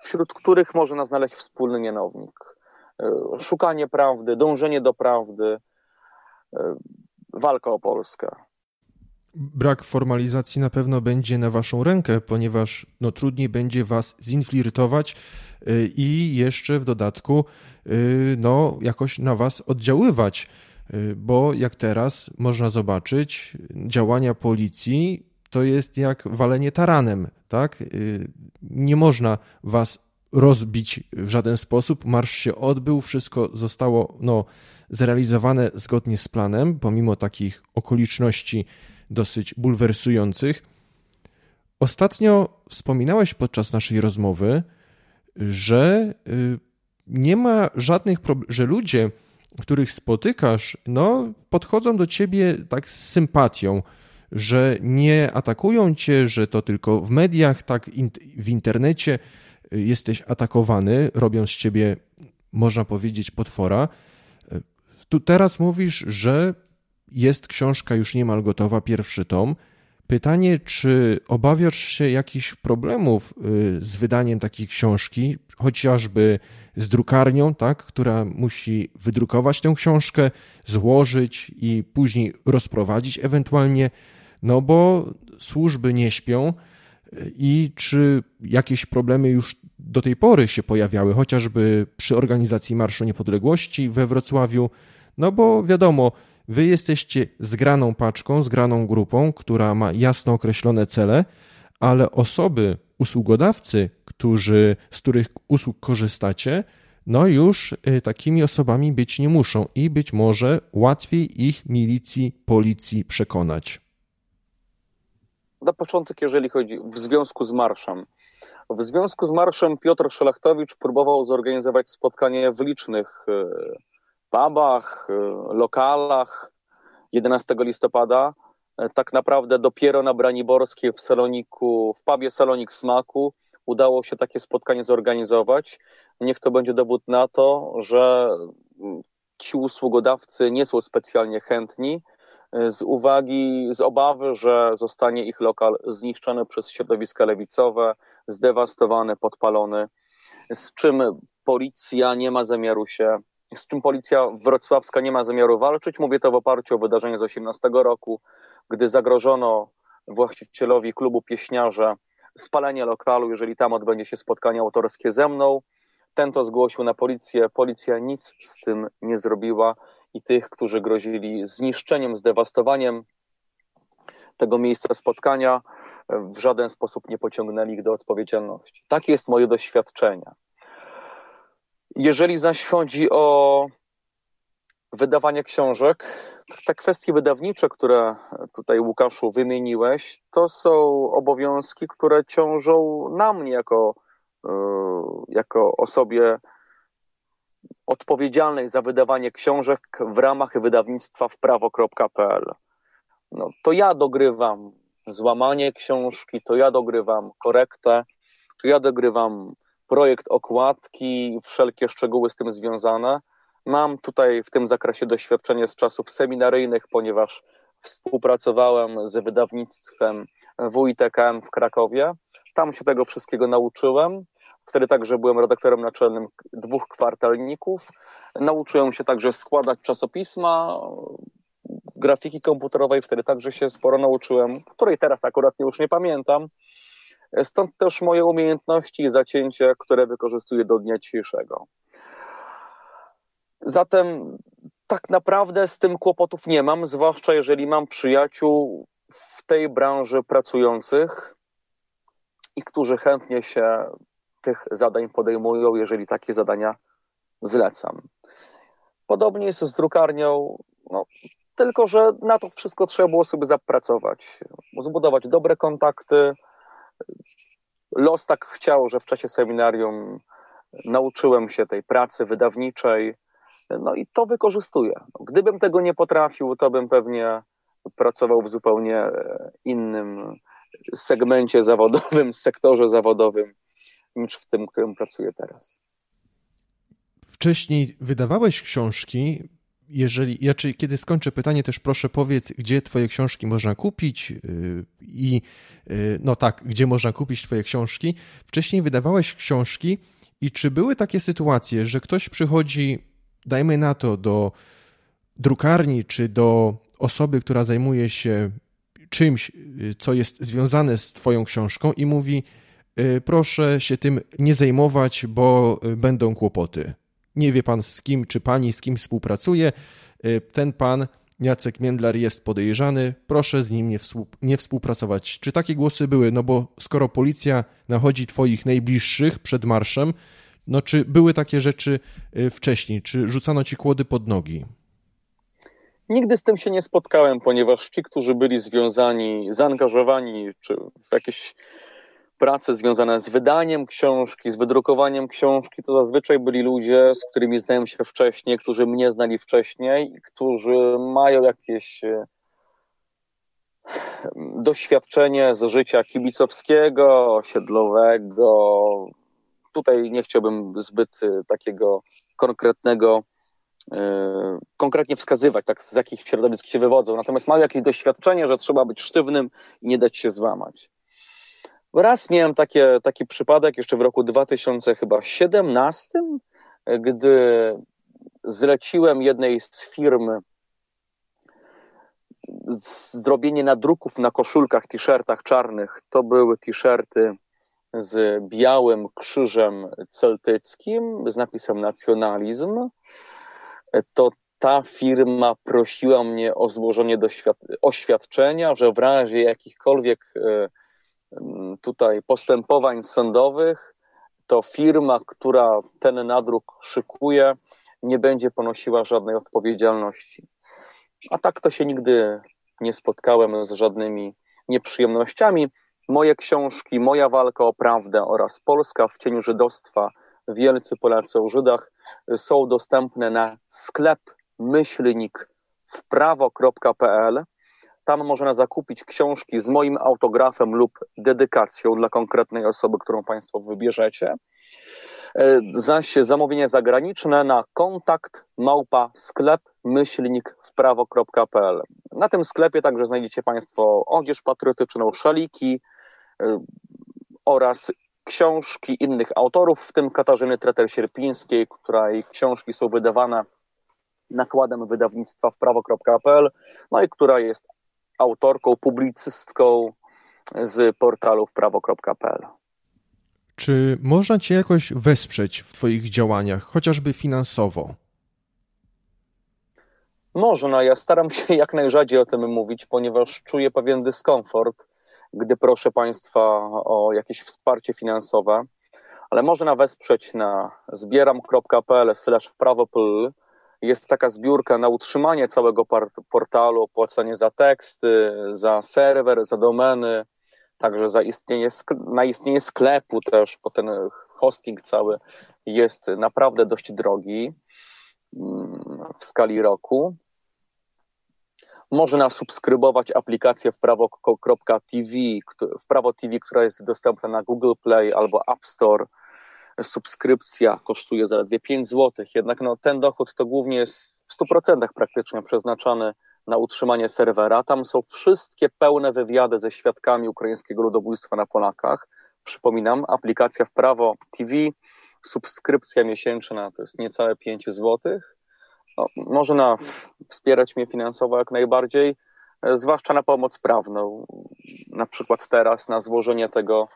wśród których można znaleźć wspólny mianownik szukanie prawdy, dążenie do prawdy, walka o Polskę. Brak formalizacji na pewno będzie na waszą rękę, ponieważ no, trudniej będzie was zinflirtować i jeszcze w dodatku no, jakoś na was oddziaływać. Bo jak teraz można zobaczyć, działania policji to jest jak walenie taranem, tak? Nie można was rozbić w żaden sposób. Marsz się odbył, wszystko zostało no, zrealizowane zgodnie z planem, pomimo takich okoliczności dosyć bulwersujących. Ostatnio wspominałeś podczas naszej rozmowy, że y, nie ma żadnych problemów, że ludzie, których spotykasz, no, podchodzą do ciebie tak z sympatią, że nie atakują cię, że to tylko w mediach, tak w internecie jesteś atakowany, robią z ciebie, można powiedzieć, potwora. Y, tu teraz mówisz, że jest książka już niemal gotowa, pierwszy tom. Pytanie, czy obawiasz się jakichś problemów y, z wydaniem takiej książki, chociażby z drukarnią, tak, która musi wydrukować tę książkę, złożyć i później rozprowadzić ewentualnie, no bo służby nie śpią i czy jakieś problemy już do tej pory się pojawiały, chociażby przy organizacji Marszu Niepodległości we Wrocławiu, no bo wiadomo, wy jesteście zgraną paczką, zgraną grupą, która ma jasno określone cele, ale osoby, usługodawcy, którzy, z których usług korzystacie, no już y, takimi osobami być nie muszą i być może łatwiej ich milicji, policji przekonać. Na początek, jeżeli chodzi w związku z marszem. W związku z marszem Piotr Szelachtowicz próbował zorganizować spotkanie w licznych y, pubach, y, lokalach 11 listopada. E, tak naprawdę dopiero na Braniborskiej w Saloniku, w pubie Salonik Smaku udało się takie spotkanie zorganizować. Niech to będzie dowód na to, że mm, ci usługodawcy nie są specjalnie chętni e, z uwagi, z obawy, że zostanie ich lokal zniszczony przez środowiska lewicowe, zdewastowany, podpalony, z czym policja nie ma zamiaru się, z czym policja wrocławska nie ma zamiaru walczyć. Mówię to w oparciu o wydarzenie z 18 roku, gdy zagrożono właścicielowi klubu pieśniarze spalenie lokalu, jeżeli tam odbędzie się spotkanie autorskie ze mną. Ten to zgłosił na policję. Policja nic z tym nie zrobiła i tych, którzy grozili zniszczeniem, zdewastowaniem tego miejsca spotkania, w żaden sposób nie pociągnęli ich do odpowiedzialności. Takie jest moje doświadczenie. Jeżeli zaś chodzi o wydawanie książek, te kwestie wydawnicze, które tutaj Łukaszu wymieniłeś, to są obowiązki, które ciążą na mnie jako, e, jako osobie odpowiedzialnej za wydawanie książek w ramach wydawnictwa w prawo.pl. No, to ja dogrywam złamanie książki, to ja dogrywam korektę, to ja dogrywam projekt okładki, wszelkie szczegóły z tym związane Mam tutaj w tym zakresie doświadczenie z czasów seminaryjnych, ponieważ współpracowałem z wydawnictwem WITKM w Krakowie. Tam się tego wszystkiego nauczyłem. Wtedy także byłem redaktorem naczelnym dwóch kwartalników. Nauczyłem się także składać czasopisma, grafiki komputerowej, wtedy także się sporo nauczyłem, której teraz akurat już nie pamiętam. Stąd też moje umiejętności i zacięcie, które wykorzystuję do dnia dzisiejszego. Zatem tak naprawdę z tym kłopotów nie mam, zwłaszcza jeżeli mam przyjaciół w tej branży pracujących i którzy chętnie się tych zadań podejmują, jeżeli takie zadania zlecam. Podobnie jest z drukarnią, no, tylko że na to wszystko trzeba było sobie zapracować, zbudować dobre kontakty. Los tak chciał, że w czasie seminarium nauczyłem się tej pracy wydawniczej, no i to wykorzystuję. Gdybym tego nie potrafił, to bym pewnie pracował w zupełnie e, innym segmencie zawodowym, sektorze zawodowym niż w tym, w którym pracuję teraz. Wcześniej wydawałeś książki. Jeżeli, ja, czy, kiedy skończę pytanie, też proszę powiedz, gdzie Twoje książki można kupić y, i y, no tak, gdzie można kupić Twoje książki. Wcześniej wydawałeś książki I czy były takie sytuacje, że ktoś przychodzi, dajmy na to, do drukarni czy do osoby, która zajmuje się czymś, co jest związane z Twoją książką i mówi: Proszę się tym nie zajmować, bo będą kłopoty. Nie wie pan z kim, czy pani z kim współpracuje. Ten pan Jacek Międlar jest podejrzany, proszę z nim nie, nie, współpracować. Czy takie głosy były? No bo skoro policja nachodzi twoich najbliższych przed marszem, no czy były takie rzeczy y, wcześniej? Czy rzucano ci kłody pod nogi? Nigdy z tym się nie spotkałem, ponieważ ci, którzy byli związani, zaangażowani czy w jakieś prace związane z wydaniem książki, z wydrukowaniem książki, to zazwyczaj byli ludzie, z którymi znałem się wcześniej, którzy mnie znali wcześniej, którzy mają jakieś e, doświadczenie z życia kibicowskiego, osiedlowego. Tutaj nie chciałbym zbyt e, takiego konkretnego, e, konkretnie wskazywać, tak z jakich środowisk się wywodzą. Natomiast mają jakieś doświadczenie, że trzeba być sztywnym i nie dać się złamać. Raz miałem takie, taki przypadek jeszcze w roku 2017, gdy zleciłem jednej z firm zrobienie nadruków na koszulkach, t-shirtach czarnych. To były t-shirty z białym krzyżem celtyckim z napisem nacjonalizm. To ta firma prosiła mnie o złożenie oświadczenia, że w razie jakichkolwiek e, tutaj postępowań sądowych, to firma, która ten nadruk szykuje, nie będzie ponosiła żadnej odpowiedzialności. A tak to się nigdy nie spotkałem z żadnymi nieprzyjemnościami. Moje książki, moja walka o prawdę oraz Polska w cieniu żydostwa, wielcy Polacy o Żydach są dostępne na sklep myślnik wprawo.pl tam można zakupić książki z moim autografem lub dedykacją dla konkretnej osoby, którą Państwo wybierzecie. E, zaś zamówienie zagraniczne na kontakt małpa sklep myślnik wprawo.pl. Na tym sklepie także znajdziecie Państwo odzież patriotyczną, szaliki e, oraz książki innych autorów, w tym Katarzyny Treter-Sierpińskiej, której książki są wydawane nakładem wydawnictwa wprawo.pl, no i która jest autorką, publicystką z portalu prawo.pl. Czy można Cię jakoś wesprzeć w Twoich działaniach, chociażby finansowo? Można. Ja staram się jak najrzadziej o tym mówić, ponieważ czuję pewien dyskomfort, gdy proszę Państwa o jakieś wsparcie finansowe, ale można wesprzeć na zbieram.pl/prawo.pl jest taka zbiórka na utrzymanie całego portalu, opłacanie za teksty, za serwer, za domeny, także za istnienie, na istnienie sklepu też, bo ten hosting cały jest naprawdę dość drogi mm, w skali roku. Można subskrybować aplikację wprawo.tv, wprawo TV, która jest dostępna na Google Play albo App Store subskrypcja kosztuje zaledwie 5 zł, jednak no, ten dochód to głównie jest w 100% praktycznie przeznaczony na utrzymanie serwera. Tam są wszystkie pełne wywiady ze świadkami ukraińskiego ludobójstwa na Polakach. Przypominam, aplikacja w prawo TV, subskrypcja miesięczna to jest niecałe 5 zł. No, można wspierać mnie finansowo jak najbardziej, zwłaszcza na pomoc prawną. Na przykład teraz na złożenie tego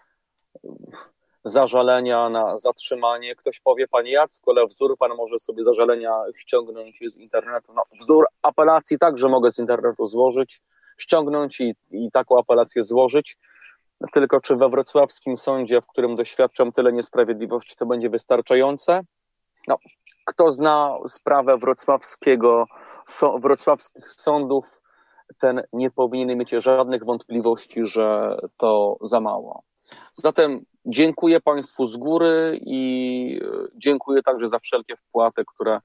zażalenia na zatrzymanie. Ktoś powie, panie Jacku, ale wzór pan może sobie zażalenia ściągnąć z internetu. No, wzór apelacji także mogę z internetu złożyć, ściągnąć i, i taką apelację złożyć. Tylko czy we wrocławskim sądzie, w którym doświadczam tyle niesprawiedliwości, to będzie wystarczające? No, kto zna sprawę wrocławskiego, so, wrocławskich sądów, ten nie powinien mieć żadnych wątpliwości, że to za mało. Zatem dziękuję Państwu z góry i e, dziękuję także za wszelkie wpłaty, które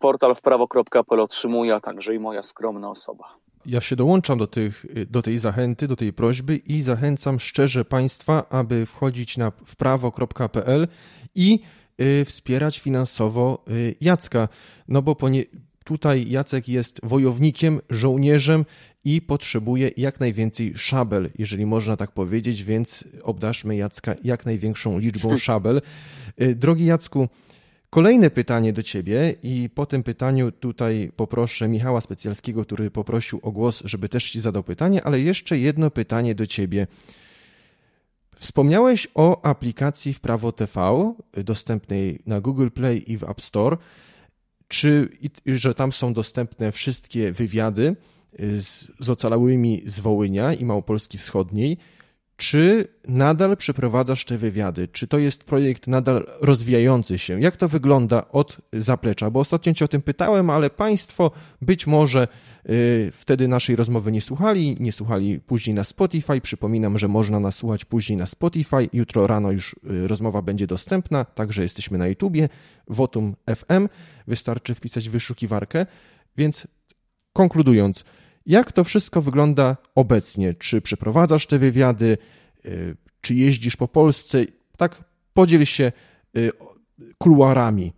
portal wprawo.pl otrzymuje, a także i moja skromna osoba. Ja się dołączam do, tych, do tej zachęty, do tej prośby i zachęcam szczerze Państwa, aby wchodzić na wprawo.pl i y, wspierać finansowo y, Jacka. No bo ponie, tutaj Jacek jest wojownikiem, żołnierzem i potrzebuje jak najwięcej szabel, jeżeli można tak powiedzieć, więc obdarzmy Jacka jak największą liczbą szabel. Y, drogi Jacku, Kolejne pytanie do Ciebie i po tym pytaniu tutaj poproszę Michała Specjalskiego, który poprosił o głos, żeby też Ci zadał pytanie, ale jeszcze jedno pytanie do Ciebie. Wspomniałeś o aplikacji w Prawo TV, dostępnej na Google Play i w App Store. Czy, że tam są dostępne wszystkie wywiady z, z ocalałymi z Wołynia i Małopolski Wschodniej? Czy nadal przeprowadzasz te wywiady? Czy to jest projekt nadal rozwijający się? Jak to wygląda od zaplecza? Bo ostatnio Cię o tym pytałem, ale Państwo być może y, wtedy naszej rozmowy nie słuchali, nie słuchali później na Spotify. Przypominam, że można nas słuchać później na Spotify. Jutro rano już y, rozmowa będzie dostępna, także jesteśmy na YouTubie, Votum FM. Wystarczy wpisać wyszukiwarkę. Więc konkludując, jak to wszystko wygląda obecnie? Czy przeprowadzasz te wywiady? Y, czy jeździsz po Polsce? Tak, podziel się y, kuluarami.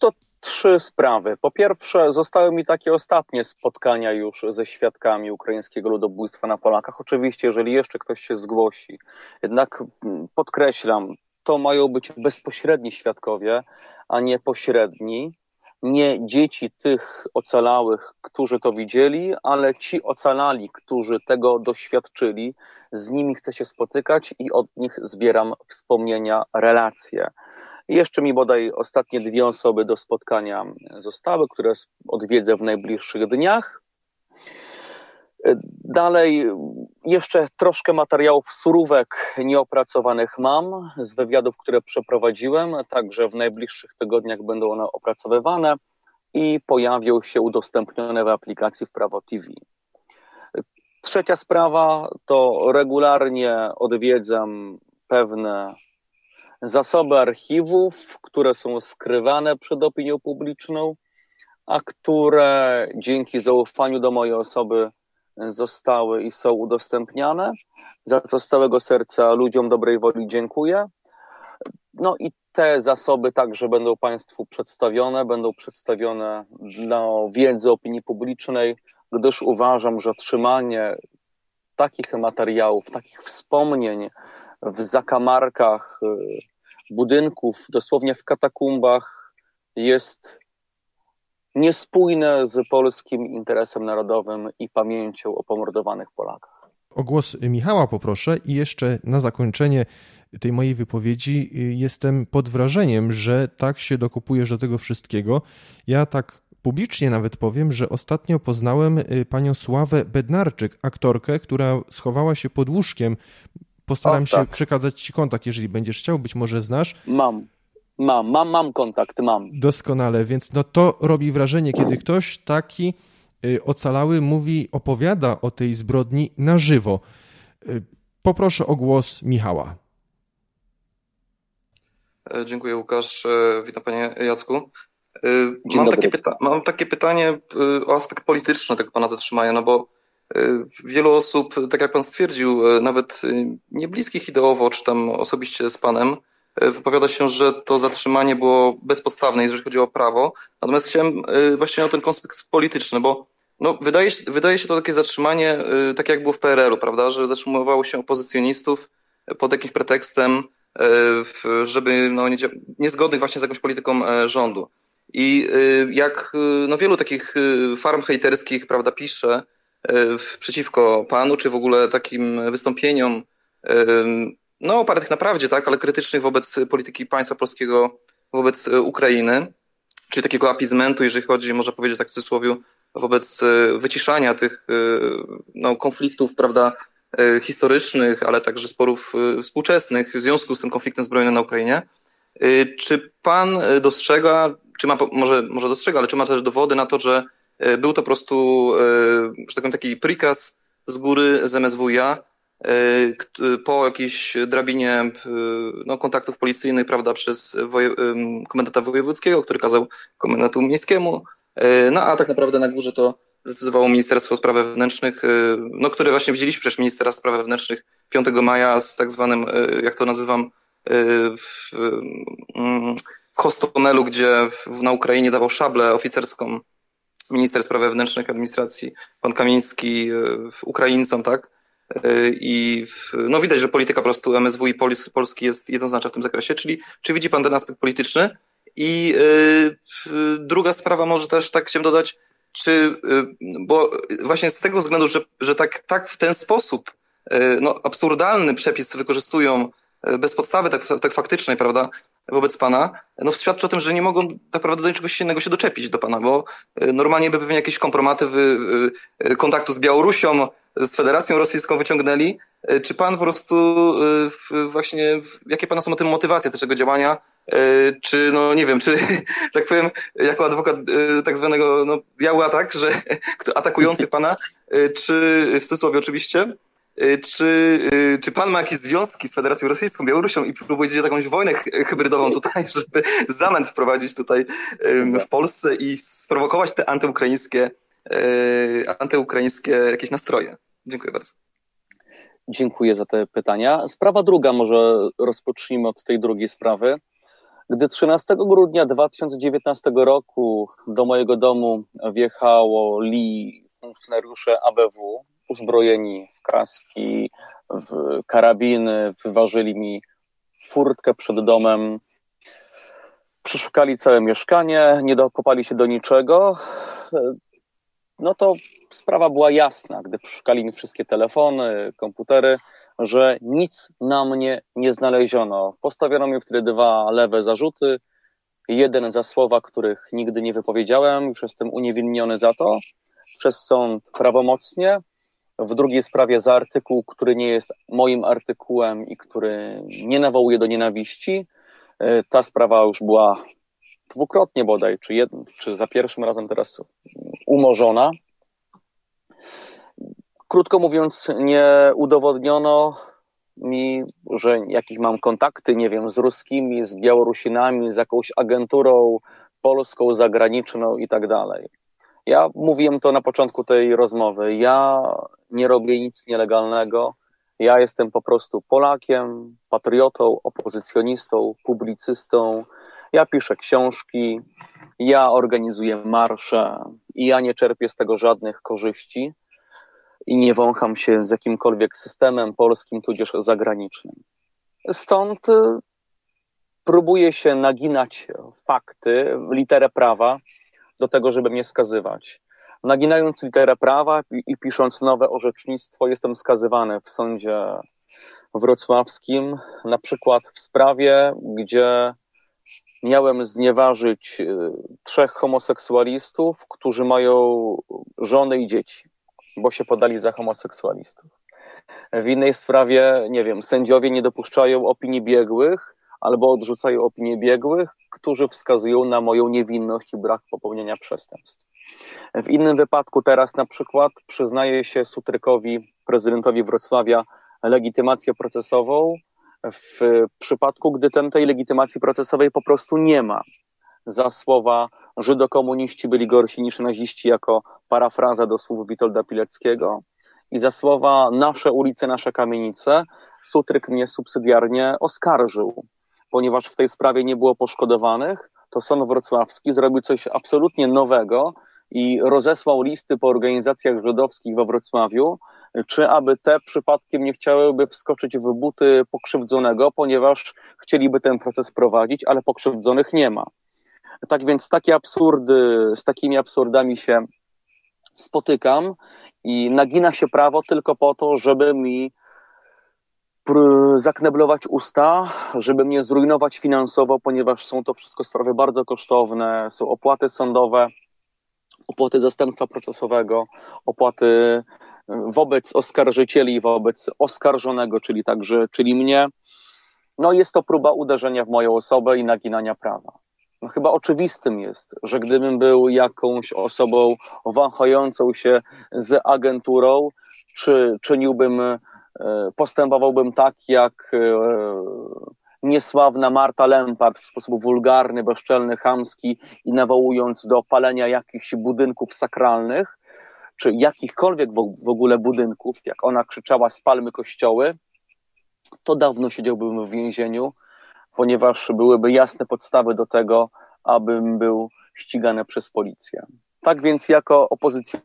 To trzy sprawy. Po pierwsze, zostały mi takie ostatnie spotkania już ze świadkami ukraińskiego ludobójstwa na Polakach. Oczywiście, jeżeli jeszcze ktoś się zgłosi, jednak mm, podkreślam, to mają być bezpośredni świadkowie, a nie pośredni nie dzieci tych ocalałych, którzy to widzieli, ale ci ocalali, którzy tego doświadczyli, z nimi chcę się spotykać i od nich zbieram wspomnienia, relacje. jeszcze mi bodaj ostatnie dwie osoby do spotkania zostały, które odwiedzę w najbliższych dniach. Dalej, jeszcze troszkę materiałów surówek nieopracowanych mam z wywiadów, które przeprowadziłem, także w najbliższych tygodniach będą one opracowywane i pojawią się udostępnione w aplikacji w Prawo TV. Trzecia sprawa to regularnie odwiedzam pewne zasoby archiwów, które są skrywane przed opinią publiczną, a które dzięki zaufaniu do mojej osoby zostały i są udostępniane. Za to z całego serca ludziom dobrej woli dziękuję. No i te zasoby także będą Państwu przedstawione, będą przedstawione dla wiedzy opinii publicznej, gdyż uważam, że trzymanie takich materiałów, takich wspomnień w zakamarkach y, budynków, dosłownie w katakumbach, jest niespójne z polskim interesem narodowym i pamięcią o pomordowanych Polakach. O głos Michała poproszę i jeszcze na zakończenie tej mojej wypowiedzi y, jestem pod wrażeniem, że tak się dokupujesz do tego wszystkiego. Ja tak publicznie nawet powiem, że ostatnio poznałem y, panią Sławę Bednarczyk, aktorkę, która schowała się pod łóżkiem. Postaram o, tak. się przekazać ci kontakt, jeżeli będziesz chciał, być może znasz. Mam. Mam, mam, mam kontakt, mam. Doskonale, więc no to robi wrażenie, kiedy ktoś taki y, ocalały mówi, opowiada o tej zbrodni na żywo. Y, poproszę o głos Michała. E, dziękuję Łukasz, e, witam panie Jacku. E, mam takie, pyta mam takie pytanie o aspekt polityczny tego pana zatrzymania, no bo wielu osób, tak jak pan stwierdził, nawet nie bliskich ideowo, czy tam osobiście z panem, wypowiada się, że to zatrzymanie było bezpodstawne, jeżeli chodzi o prawo. Natomiast chciałem właśnie o ten konspekt polityczny, bo no, wydaje, wydaje się to takie zatrzymanie, tak jak było w PRL-u, prawda, że zatrzymywało się opozycjonistów pod jakimś pretekstem, żeby no, nie, niezgodnych właśnie z jakąś polityką e, rządu. I jak no, wielu takich farm hejterskich, prawda, pisze przeciwko panu, czy w ogóle takim wystąpieniom no opartych na prawdzie, tak, ale krytycznych wobec polityki państwa polskiego wobec e, Ukrainy, czyli takiego apizmentu, jeżeli chodzi, można powiedzieć tak w cudzysłowie, wobec e, wyciszania tych e, no, konfliktów, prawda, historycznych, ale także sporów współczesnych w związku z tym konfliktem zbrojnym na Ukrainie. Czy pan dostrzega, czy ma, może, może dostrzega, ale czy ma też dowody na to, że był to po prostu, że tak powiem, taki prikaz z góry z MSWiA, po jakiejś drabinie e, no, kontaktów policyjnych, prawda, przez woje, komendanta wojewódzkiego, który kazał komendatu miejskiemu, e, no a tak naprawdę na górze to zdecydowało Ministerstwo Spraw Wewnętrznych, no, które właśnie widzieliśmy przecież Ministra Spraw Wewnętrznych 5 maja z tak zwanym, jak to nazywam, Hostomelu, gdzie na Ukrainie dawał szablę oficerską minister spraw wewnętrznych administracji, pan Kamiński, Ukraińcom, tak? I no widać, że polityka po prostu MSW i Polski jest jednoznaczna w tym zakresie, czyli czy widzi pan ten aspekt polityczny? I druga sprawa może też tak chciałem dodać, czy, bo właśnie z tego względu, że, że tak, tak w ten sposób no, absurdalny przepis wykorzystują bez podstawy tak, tak faktycznej, prawda, wobec pana, no świadczy o tym, że nie mogą tak naprawdę do czegoś innego się doczepić do pana, bo normalnie by pewnie jakieś kompromaty wy, kontaktu z Białorusią, z Federacją Rosyjską wyciągnęli. Czy pan po prostu właśnie, jakie pana są o tym motywacje tego działania? Czy, no nie wiem, czy tak powiem, jako adwokat tak zwanego no, biały atak, że atakujący pana, czy w cudzysłowie oczywiście, czy, czy pan ma jakieś związki z Federacją Rosyjską, Białorusią i próbujecie jakąś wojnę hybrydową tutaj, żeby zamęt wprowadzić tutaj w Polsce i sprowokować te antyukraińskie, antyukraińskie jakieś nastroje? Dziękuję bardzo. Dziękuję za te pytania. Sprawa druga, może rozpocznijmy od tej drugiej sprawy. Gdy 13 grudnia 2019 roku do mojego domu wjechało li funkcjonariusze ABW, uzbrojeni w kaski, w karabiny, wyważyli mi furtkę przed domem, przeszukali całe mieszkanie, nie dokopali się do niczego, no to sprawa była jasna, gdy przeszukali mi wszystkie telefony, komputery, że nic na mnie nie znaleziono. Postawiono mi wtedy dwa lewe zarzuty. Jeden za słowa, których nigdy nie wypowiedziałem, już jestem uniewinniony za to przez sąd prawomocnie, w drugiej sprawie za artykuł, który nie jest moim artykułem i który nie nawołuje do nienawiści. E, ta sprawa już była dwukrotnie bodaj, czy, jed, czy za pierwszym razem teraz umorzona. Krótko mówiąc, nie udowodniono mi, że jakich mam kontakty, nie wiem, z ruskimi, z Białorusinami, z jakąś agenturą polską, zagraniczną i tak dalej. Ja mówiłem to na początku tej rozmowy. Ja nie robię nic nielegalnego. Ja jestem po prostu Polakiem, patriotą, opozycjonistą, publicystą. Ja piszę książki, ja organizuję marsze i ja nie czerpię z tego żadnych korzyści i nie wącham się z jakimkolwiek systemem polskim, tudzież zagranicznym. Stąd y, próbuję się naginać fakty, literę prawa, do tego, żeby mnie skazywać. Naginając literę prawa i, i pisząc nowe orzecznictwo, jestem skazywany w sądzie wrocławskim, na przykład w sprawie, gdzie miałem znieważyć y, trzech homoseksualistów, którzy mają żony i dzieci, bo się podali za homoseksualistów. W innej sprawie, nie wiem, sędziowie nie dopuszczają opinii biegłych albo odrzucają opinię biegłych, którzy wskazują na moją niewinność i brak popełnienia przestępstw. W innym wypadku teraz na przykład przyznaje się Sutrykowi, prezydentowi Wrocławia, legitymację procesową w przypadku, gdy ten, tej legitymacji procesowej po prostu nie ma. Za słowa Żydokomuniści byli gorsi niż naziści jako parafraza do słów Witolda Pileckiego i za słowa nasze ulice, nasze kamienice Sutryk mnie subsydiarnie oskarżył ponieważ w tej sprawie nie było poszkodowanych, to sąd wrocławski zrobił coś absolutnie nowego i rozesłał listy po organizacjach żydowskich we Wrocławiu, czy aby te przypadkiem nie chciałyby wskoczyć w buty pokrzywdzonego, ponieważ chcieliby ten proces prowadzić, ale pokrzywdzonych nie ma. Tak więc takie absurdy, z takimi absurdami się spotykam i nagina się prawo tylko po to, żeby mi zakneblować usta, żeby mnie zrujnować finansowo, ponieważ są to wszystko sprawy bardzo kosztowne, są opłaty sądowe, opłaty zastępstwa procesowego, opłaty wobec oskarżycieli, wobec oskarżonego, czyli także, czyli mnie. No jest to próba uderzenia w moją osobę i naginania prawa. No chyba oczywistym jest, że gdybym był jakąś osobą wahającą się z agenturą, czy czyniłbym E, postępowałbym tak, jak e, niesławna Marta Lempart w sposób wulgarny, bezczelny, chamski i nawołując do palenia jakichś budynków sakralnych, czy jakichkolwiek w ogóle budynków, jak ona krzyczała spalmy kościoły, to dawno siedziałbym w więzieniu, ponieważ byłyby jasne podstawy do tego, abym był ścigany przez policję. Tak więc jako opozycjonista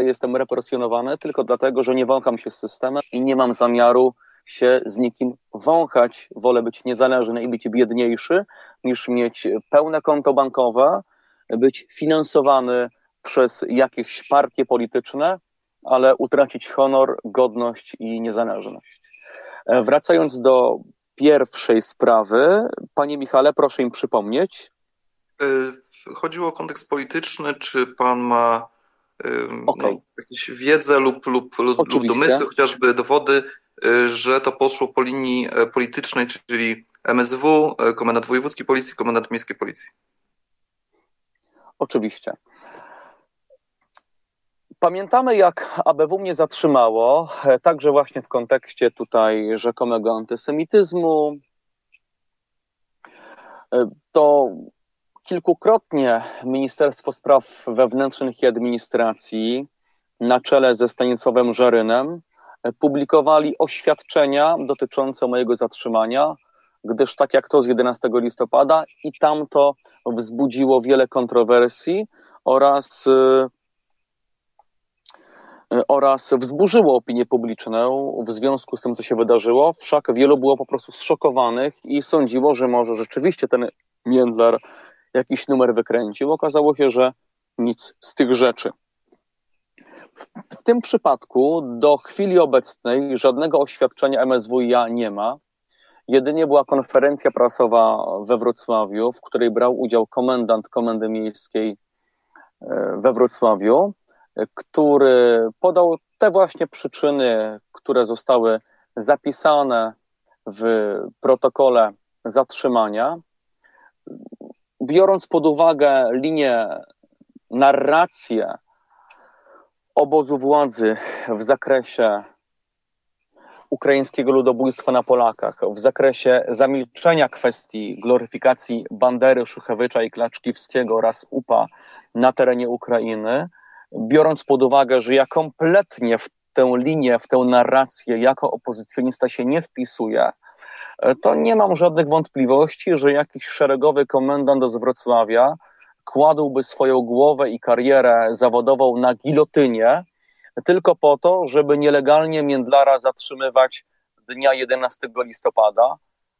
jestem represjonowany tylko dlatego, że nie wącham się z systemem i nie mam zamiaru się z nikim wąchać. Wolę być niezależny i być biedniejszy, niż mieć pełne konto bankowe, być finansowany przez jakieś partie polityczne, ale utracić honor, godność i niezależność. E, wracając do pierwszej sprawy, panie Michale, proszę im przypomnieć. E, chodziło o kontekst polityczny, czy pan ma okay. no, jakąś wiedzę lub, lub, lub, lub domysły, chociażby dowody, e, że to poszło po linii politycznej, czyli MSW, Komendant Wojewódzki Policji, Komendant Miejskiej Policji. Oczywiście. Pamiętamy, jak ABW mnie zatrzymało, e, także właśnie w kontekście tutaj rzekomego antysemityzmu. E, to kilkukrotnie Ministerstwo Spraw Wewnętrznych i Administracji na czele ze Stanisławem Żarynem e, publikowali oświadczenia dotyczące mojego zatrzymania, gdyż tak jak to z 11 listopada i tamto wzbudziło wiele kontrowersji oraz E, oraz wzburzyło opinię publiczną w związku z tym, co się wydarzyło. Wszak wielu było po prostu zszokowanych i sądziło, że może rzeczywiście ten Międlar jakiś numer wykręcił. Okazało się, że nic z tych rzeczy. W tym przypadku do chwili obecnej żadnego oświadczenia MSWiA nie ma. Jedynie była konferencja prasowa we Wrocławiu, w której brał udział komendant Komendy Miejskiej e, we Wrocławiu który podał te właśnie przyczyny, które zostały zapisane w protokole zatrzymania, biorąc pod uwagę linię, narrację obozu władzy w zakresie ukraińskiego ludobójstwa na Polakach, w zakresie zamilczenia kwestii gloryfikacji Bandery, Szuchewycza i Klaczkiwskiego oraz UPA na terenie Ukrainy, biorąc pod uwagę, że ja kompletnie w tę linię, w tę narrację jako opozycjonista się nie wpisuję, to nie mam żadnych wątpliwości, że jakiś szeregowy komendant z Wrocławia kładłby swoją głowę i karierę zawodową na gilotynie, tylko po to, żeby nielegalnie Międlara zatrzymywać dnia 11 listopada.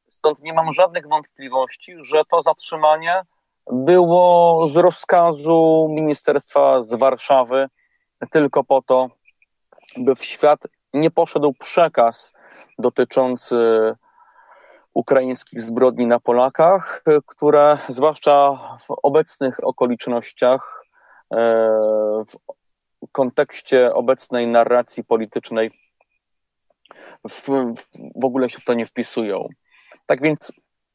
Stąd nie mam żadnych wątpliwości, że to zatrzymanie było z rozkazu ministerstwa z Warszawy tylko po to, by w świat nie poszedł przekaz dotyczący ukraińskich zbrodni na Polakach, które zwłaszcza w obecnych okolicznościach, e, w kontekście obecnej narracji politycznej, w, w ogóle się w to nie wpisują. Tak więc,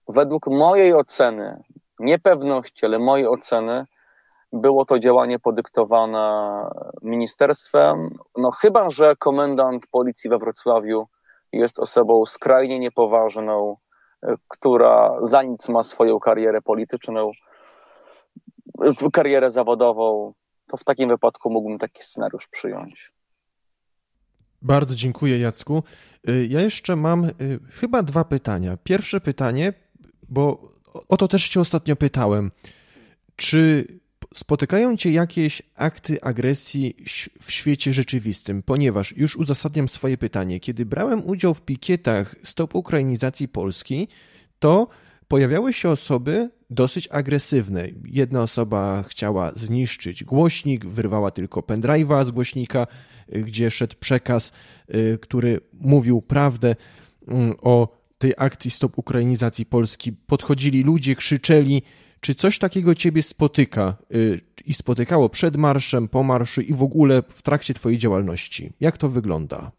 według mojej oceny, niepewności, ale mojej oceny było to działanie podyktowane ministerstwem. No chyba, że komendant policji we Wrocławiu jest osobą skrajnie niepoważną, która za nic ma swoją karierę polityczną, karierę zawodową, to w takim wypadku mógłbym taki scenariusz przyjąć. Bardzo dziękuję, Jacku. Y, ja jeszcze mam y, chyba dwa pytania. Pierwsze pytanie, bo o to też Cię ostatnio pytałem. Czy spotykają Cię jakieś akty agresji w świecie rzeczywistym? Ponieważ już uzasadniam swoje pytanie. Kiedy brałem udział w pikietach Stop Ukrainizacji Polski, to pojawiały się osoby dosyć agresywne. Jedna osoba chciała zniszczyć głośnik, wyrwała tylko pendrive'a z głośnika, gdzie szedł przekaz, y, który mówił prawdę mm, o tej akcji Stop Ukrainizacji Polski podchodzili ludzie, krzyczeli. Czy coś takiego ciebie spotyka y, i spotykało przed marszem, po marszu i w ogóle w trakcie twojej działalności? Jak to wygląda?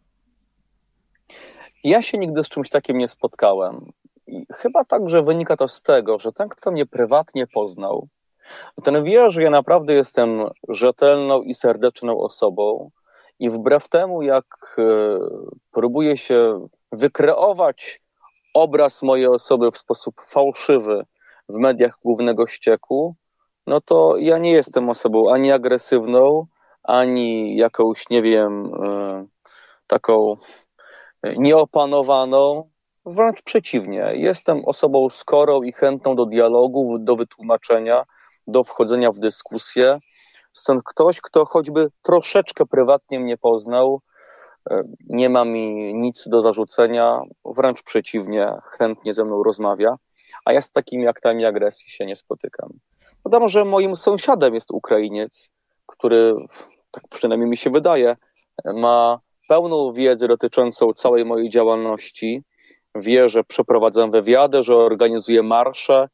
Ja się nigdy z czymś takim nie spotkałem. I chyba także wynika to z tego, że ten, kto mnie prywatnie poznał, ten wie, że ja naprawdę jestem rzetelną i serdeczną osobą i wbrew temu, jak y, próbuje się wykreować obraz mojej osoby w sposób fałszywy w mediach głównego ścieku, no to ja nie jestem osobą ani agresywną, ani jakąś, nie wiem, e, taką nieopanowaną. Wręcz przeciwnie, jestem osobą skorą i chętną do dialogu, do wytłumaczenia, do wchodzenia w dyskusję. Stąd ktoś, kto choćby troszeczkę prywatnie mnie poznał, e, nie ma mi nic do zarzucenia, wręcz przeciwnie, chętnie ze mną rozmawia, a ja z takimi aktami agresji się nie spotykam. Dodam, że moim sąsiadem jest Ukrainiec, który, tak przynajmniej mi się wydaje, ma pełną wiedzę dotyczącą całej mojej działalności. Wie, że przeprowadzam wywiady, że organizuję marsze,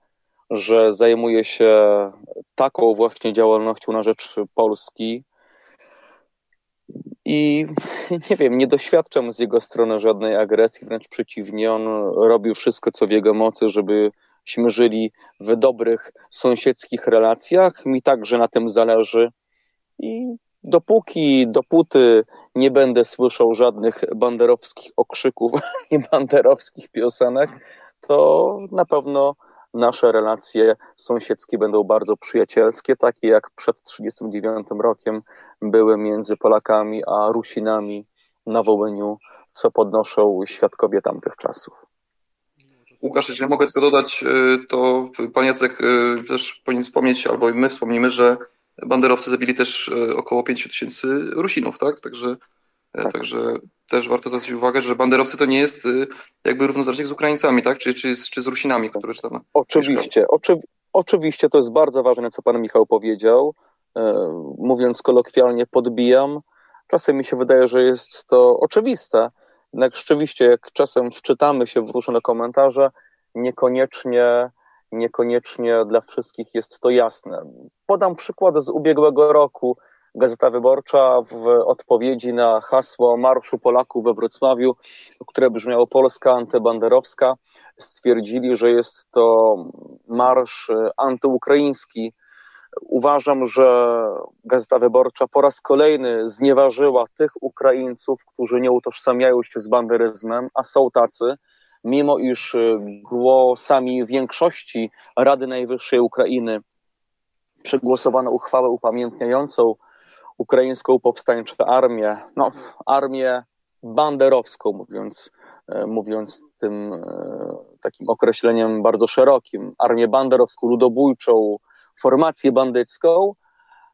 że zajmuję się taką właśnie działalnością na rzecz Polski. I nie wiem, nie doświadczam z jego strony żadnej agresji, wręcz przeciwnie, on robił wszystko, co w jego mocy, żebyśmy żyli w dobrych sąsiedzkich relacjach. Mi także na tym zależy. I dopóki, dopóty nie będę słyszał żadnych banderowskich okrzyków, ani banderowskich piosenek, to na pewno nasze relacje sąsiedzkie będą bardzo przyjacielskie, takie jak przed 1939 rokiem były między Polakami a Rusinami na Wołyniu, co podnoszą świadkowie tamtych czasów. Łukasz, jeżeli mogę tylko dodać, y, to pan Jacek y, też powinien wspomnieć, albo my wspomnimy, że banderowcy zabili też y, około 5 tysięcy Rusinów, tak? Także tak. Także też warto zwrócić uwagę, że banderowcy to nie jest y, jakby równoznacznik z Ukraińcami, tak? Czy, czy, czy z Rusinami, które tam. Oczywiście, oczy, oczywiście to jest bardzo ważne, co pan Michał powiedział. E, mówiąc kolokwialnie, podbijam. Czasem mi się wydaje, że jest to oczywiste. Jednak rzeczywiście, jak czasem wczytamy się w różne komentarze, niekoniecznie, niekoniecznie dla wszystkich jest to jasne. Podam przykład z ubiegłego roku Gazeta Wyborcza w odpowiedzi na hasło Marszu Polaków we Wrocławiu, które brzmiało Polska antybanderowska, stwierdzili, że jest to marsz antyukraiński. Uważam, że Gazeta Wyborcza po raz kolejny znieważyła tych Ukraińców, którzy nie utożsamiają się z banderyzmem, a są tacy, mimo iż głosami większości Rady Najwyższej Ukrainy przegłosowano uchwałę upamiętniającą ukraińską powstańczą armię, no, armię banderowską, mówiąc, e, mówiąc tym e, takim określeniem bardzo szerokim, armię banderowską, ludobójczą, formację bandycką,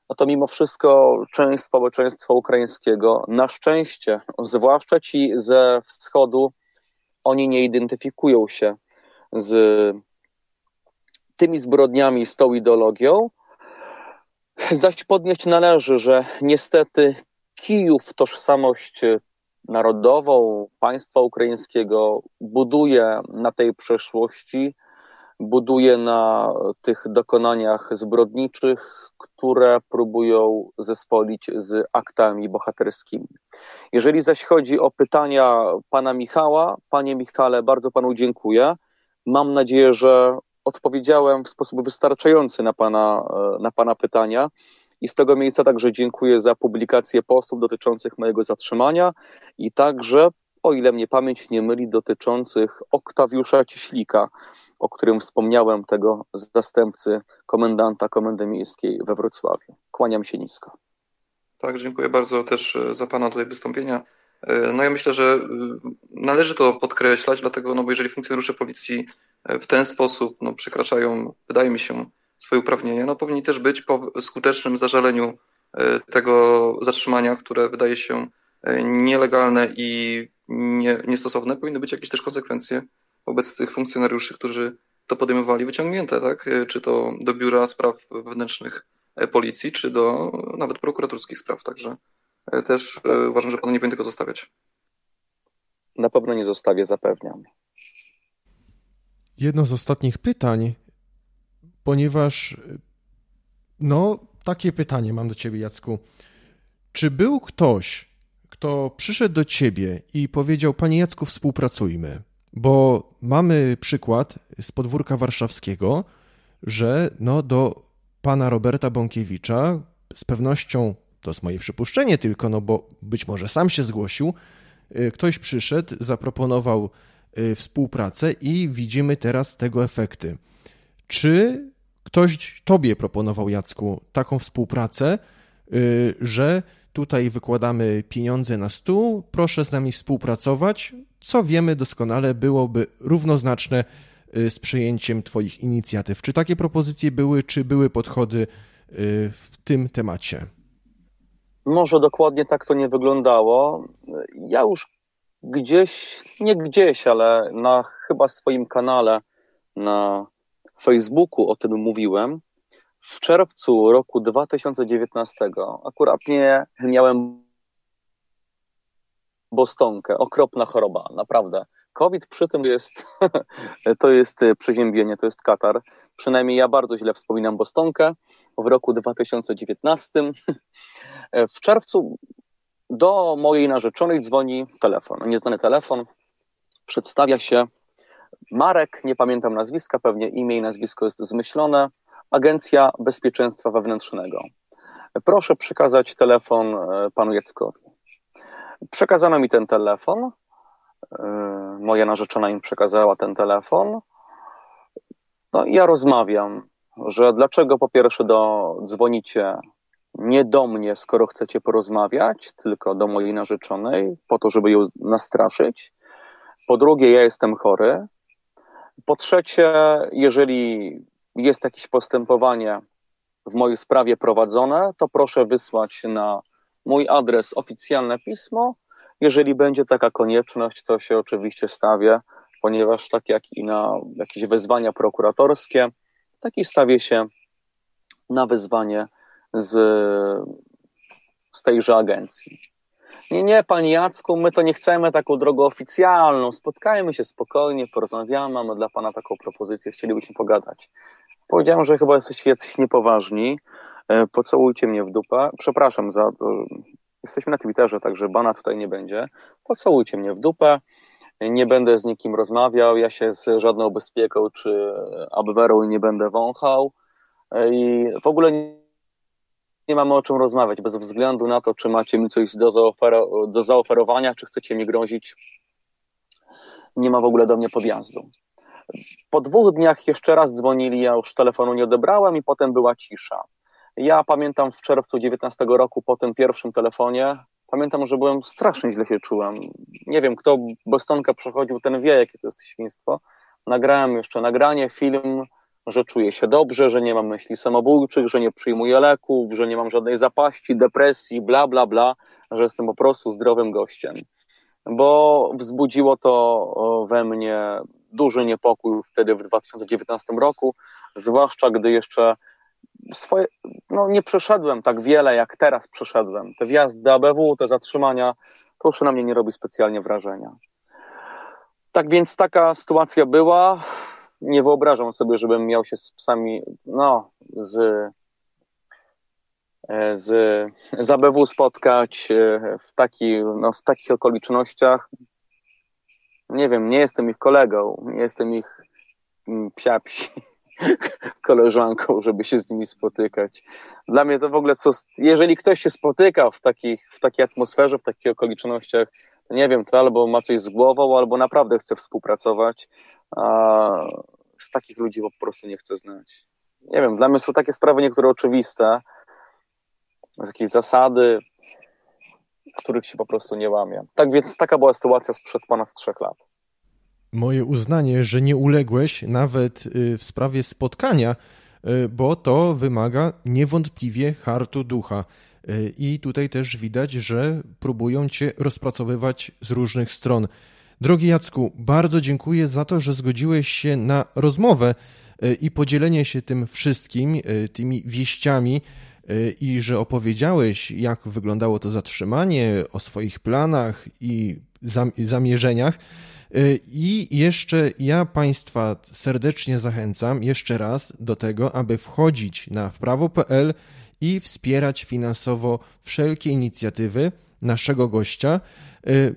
no to mimo wszystko część społeczeństwa ukraińskiego, na szczęście, zwłaszcza ci ze wschodu, oni nie identyfikują się z tymi zbrodniami, z tą ideologią, Zaś podnieść należy, że niestety Kijów tożsamość narodową państwa ukraińskiego buduje na tej przeszłości, buduje na tych dokonaniach zbrodniczych, które próbują zespolić z aktami bohaterskimi. Jeżeli zaś chodzi o pytania pana Michała, panie Michale, bardzo panu dziękuję. Mam nadzieję, że odpowiedziałem w sposób wystarczający na pana, e, na pana pytania. I z tego miejsca także dziękuję za publikację postów dotyczących mojego zatrzymania i także, o ile mnie pamięć nie myli, dotyczących Oktawiusza Cieślika, o którym wspomniałem, tego zastępcy komendanta Komendy Miejskiej we Wrocławiu. Kłaniam się nisko. Tak, dziękuję bardzo też e, za Pana tutaj wystąpienia. E, no ja myślę, że należy to podkreślać, dlatego, no bo jeżeli funkcjonariusze policji w ten sposób no, przekraczają, wydaje mi się, swoje uprawnienia, no powinni też być po skutecznym zażaleniu e, tego zatrzymania, które wydaje się e, nielegalne i nie, niestosowne, powinny być jakieś też konsekwencje wobec tych funkcjonariuszy, którzy to podejmowali, wyciągnięte, tak? E, czy to do biura spraw wewnętrznych policji, czy do nawet prokuratorskich spraw. Także też uważam, że pan nie powinien tego zostawiać. Na pewno nie zostawię, zapewniam jedno z ostatnich pytań, ponieważ no, takie pytanie mam do ciebie, Jacku. Czy był ktoś, kto przyszedł do ciebie i powiedział: Panie Jacku, współpracujmy? Bo mamy przykład z podwórka warszawskiego, że no, do pana Roberta Bąkiewicza z pewnością, to jest moje przypuszczenie tylko, no bo być może sam się zgłosił, y, ktoś przyszedł, zaproponował Y, współpracę i widzimy teraz tego efekty. Czy ktoś Tobie proponował, Jacku, taką współpracę, y, że tutaj wykładamy pieniądze na stół, proszę z nami współpracować, co wiemy doskonale byłoby równoznaczne z przejęciem Twoich inicjatyw. Czy takie propozycje były, czy były podchody w tym temacie? Może dokładnie tak to nie wyglądało. Ja już gdzieś, nie gdzieś, ale na chyba swoim kanale na Facebooku o tym mówiłem. W czerwcu roku 2019 akuratnie miałem bostonkę, okropna choroba, naprawdę. COVID przy tym jest, to jest przeziębienie, to jest katar. Przynajmniej ja bardzo źle wspominam bostonkę w roku 2019. W czerwcu do mojej narzeczonej dzwoni telefon, nieznany telefon, przedstawia się Marek, nie pamiętam nazwiska, pewnie imię i nazwisko jest zmyślone, Agencja Bezpieczeństwa Wewnętrznego. Proszę przekazać telefon e, panu Jackowi. Przekazano mi ten telefon. E, moja narzeczona im przekazała ten telefon. No i ja rozmawiam, że dlaczego po pierwsze do, dzwonicie nie do mnie, skoro chcecie porozmawiać, tylko do mojej narzeczonej, po to, żeby ją nastraszyć. Po drugie, ja jestem chory. Po trzecie, jeżeli jest jakieś postępowanie w mojej sprawie prowadzone, to proszę wysłać na mój adres oficjalne pismo. Jeżeli będzie taka konieczność, to się oczywiście stawię, ponieważ tak jak i na jakieś wezwania prokuratorskie, tak i stawię się na wezwanie z, z tejże agencji. Nie, nie, Panie Jacku, my to nie chcemy taką drogą oficjalną. Spotkajmy się spokojnie, porozmawiamy, mamy dla Pana taką propozycję, chcielibyśmy pogadać. Powiedziałem, że chyba jesteście jacyś niepoważni. E, pocałujcie mnie w dupę. Przepraszam za to. Jesteśmy na Twitterze, także bana tutaj nie będzie. Pocałujcie mnie w dupę. Nie będę z nikim rozmawiał. Ja się z żadną bezpieką czy abwerą nie będę wąchał. E, I w ogóle nie mamy o czym rozmawiać, bez względu na to, czy macie mi coś do, zaofero do zaoferowania, czy chcecie mi grozić. Nie ma w ogóle do mnie podjazdu. Po dwóch dniach jeszcze raz dzwonili, ja już telefonu nie odebrałem i potem była cisza. Ja pamiętam w czerwcu 19 roku po tym pierwszym telefonie, pamiętam, że byłem strasznie źle się czułem. Nie wiem, kto Bostonkę przechodził, ten wie, jakie to jest świństwo. Nagrałem jeszcze nagranie, film, że czuję się dobrze, że nie mam myśli samobójczych, że nie przyjmuję leków, że nie mam żadnej zapaści, depresji, bla, bla, bla, że jestem po prostu zdrowym gościem. Bo wzbudziło to we mnie duży niepokój wtedy w 2019 roku, zwłaszcza gdy jeszcze swoje, no nie przeszedłem tak wiele, jak teraz przeszedłem. Te wjazdy ABW, te zatrzymania, to już na mnie nie robi specjalnie wrażenia. Tak więc taka sytuacja była nie wyobrażam sobie, żebym miał się z psami, no, z, e, z, z ABW spotkać e, w, taki, no, w takich okolicznościach. Nie wiem, nie jestem ich kolegą, nie jestem ich mm, psiapsi koleżanką, żeby się z nimi spotykać. Dla mnie to w ogóle co, jeżeli ktoś się spotyka w, takich, w takiej atmosferze, w takich okolicznościach, nie wiem, to albo ma coś z głową, albo naprawdę chce współpracować, a z takich ludzi po prostu nie chcę znać. Nie wiem, dla mnie są takie sprawy niektóre oczywiste, jakieś zasady, których się po prostu nie łamie. Tak więc taka była sytuacja sprzed ponad trzech lat. Moje uznanie, że nie uległeś nawet y, w sprawie spotkania, y, bo to wymaga niewątpliwie hartu ducha. Y, I tutaj też widać, że próbują cię rozpracowywać z różnych stron. Drogi Jacku, bardzo dziękuję za to, że zgodziłeś się na rozmowę i podzielenie się tym wszystkim, tymi wieściami i że opowiedziałeś, jak wyglądało to zatrzymanie, o swoich planach i zamierzeniach. I jeszcze ja Państwa serdecznie zachęcam jeszcze raz do tego, aby wchodzić na wprawo.pl i wspierać finansowo wszelkie inicjatywy naszego gościa,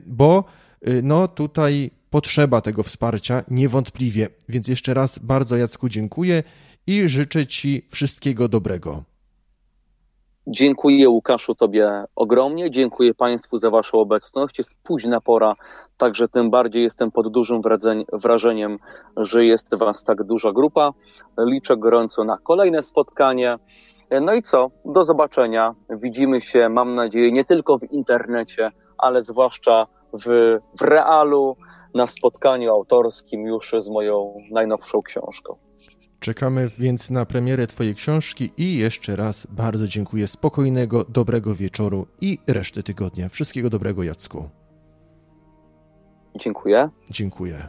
bo Y, no tutaj potrzeba tego wsparcia niewątpliwie. Więc jeszcze raz bardzo Jacku dziękuję i życzę Ci wszystkiego dobrego. Dziękuję Łukaszu Tobie ogromnie, dziękuję Państwu za Waszą obecność. Jest późna pora, także tym bardziej jestem pod dużym wrażeniem, że jest Was tak duża grupa. Liczę gorąco na kolejne spotkanie. No i co? Do zobaczenia. Widzimy się, mam nadzieję, nie tylko w internecie, ale zwłaszcza w, w realu. na spotkaniu autorskim już z moją najnowszą książką. Czekamy więc na premierę Twojej książki i jeszcze raz bardzo dziękuję. Spokojnego, dobrego wieczoru i reszty tygodnia. Wszystkiego dobrego, Jacku. Dziękuję. Dziękuję.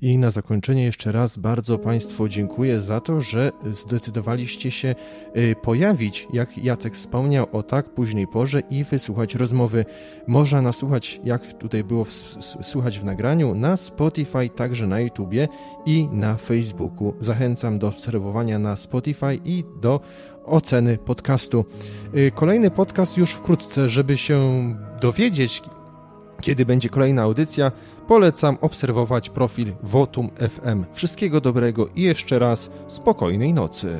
I na zakończenie jeszcze raz bardzo Państwu dziękuję za to, że zdecydowaliście się y, pojawić, jak Jacek wspomniał, o tak późnej porze i wysłuchać rozmowy. Można nas słuchać, jak tutaj było słuchać w nagraniu, na Spotify, także na YouTubie i na Facebooku. Zachęcam do obserwowania na Spotify i do oceny podcastu. Y, kolejny podcast już wkrótce, żeby się dowiedzieć, kiedy będzie kolejna audycja, polecam obserwować profil Votum FM. Wszystkiego dobrego i jeszcze raz spokojnej nocy.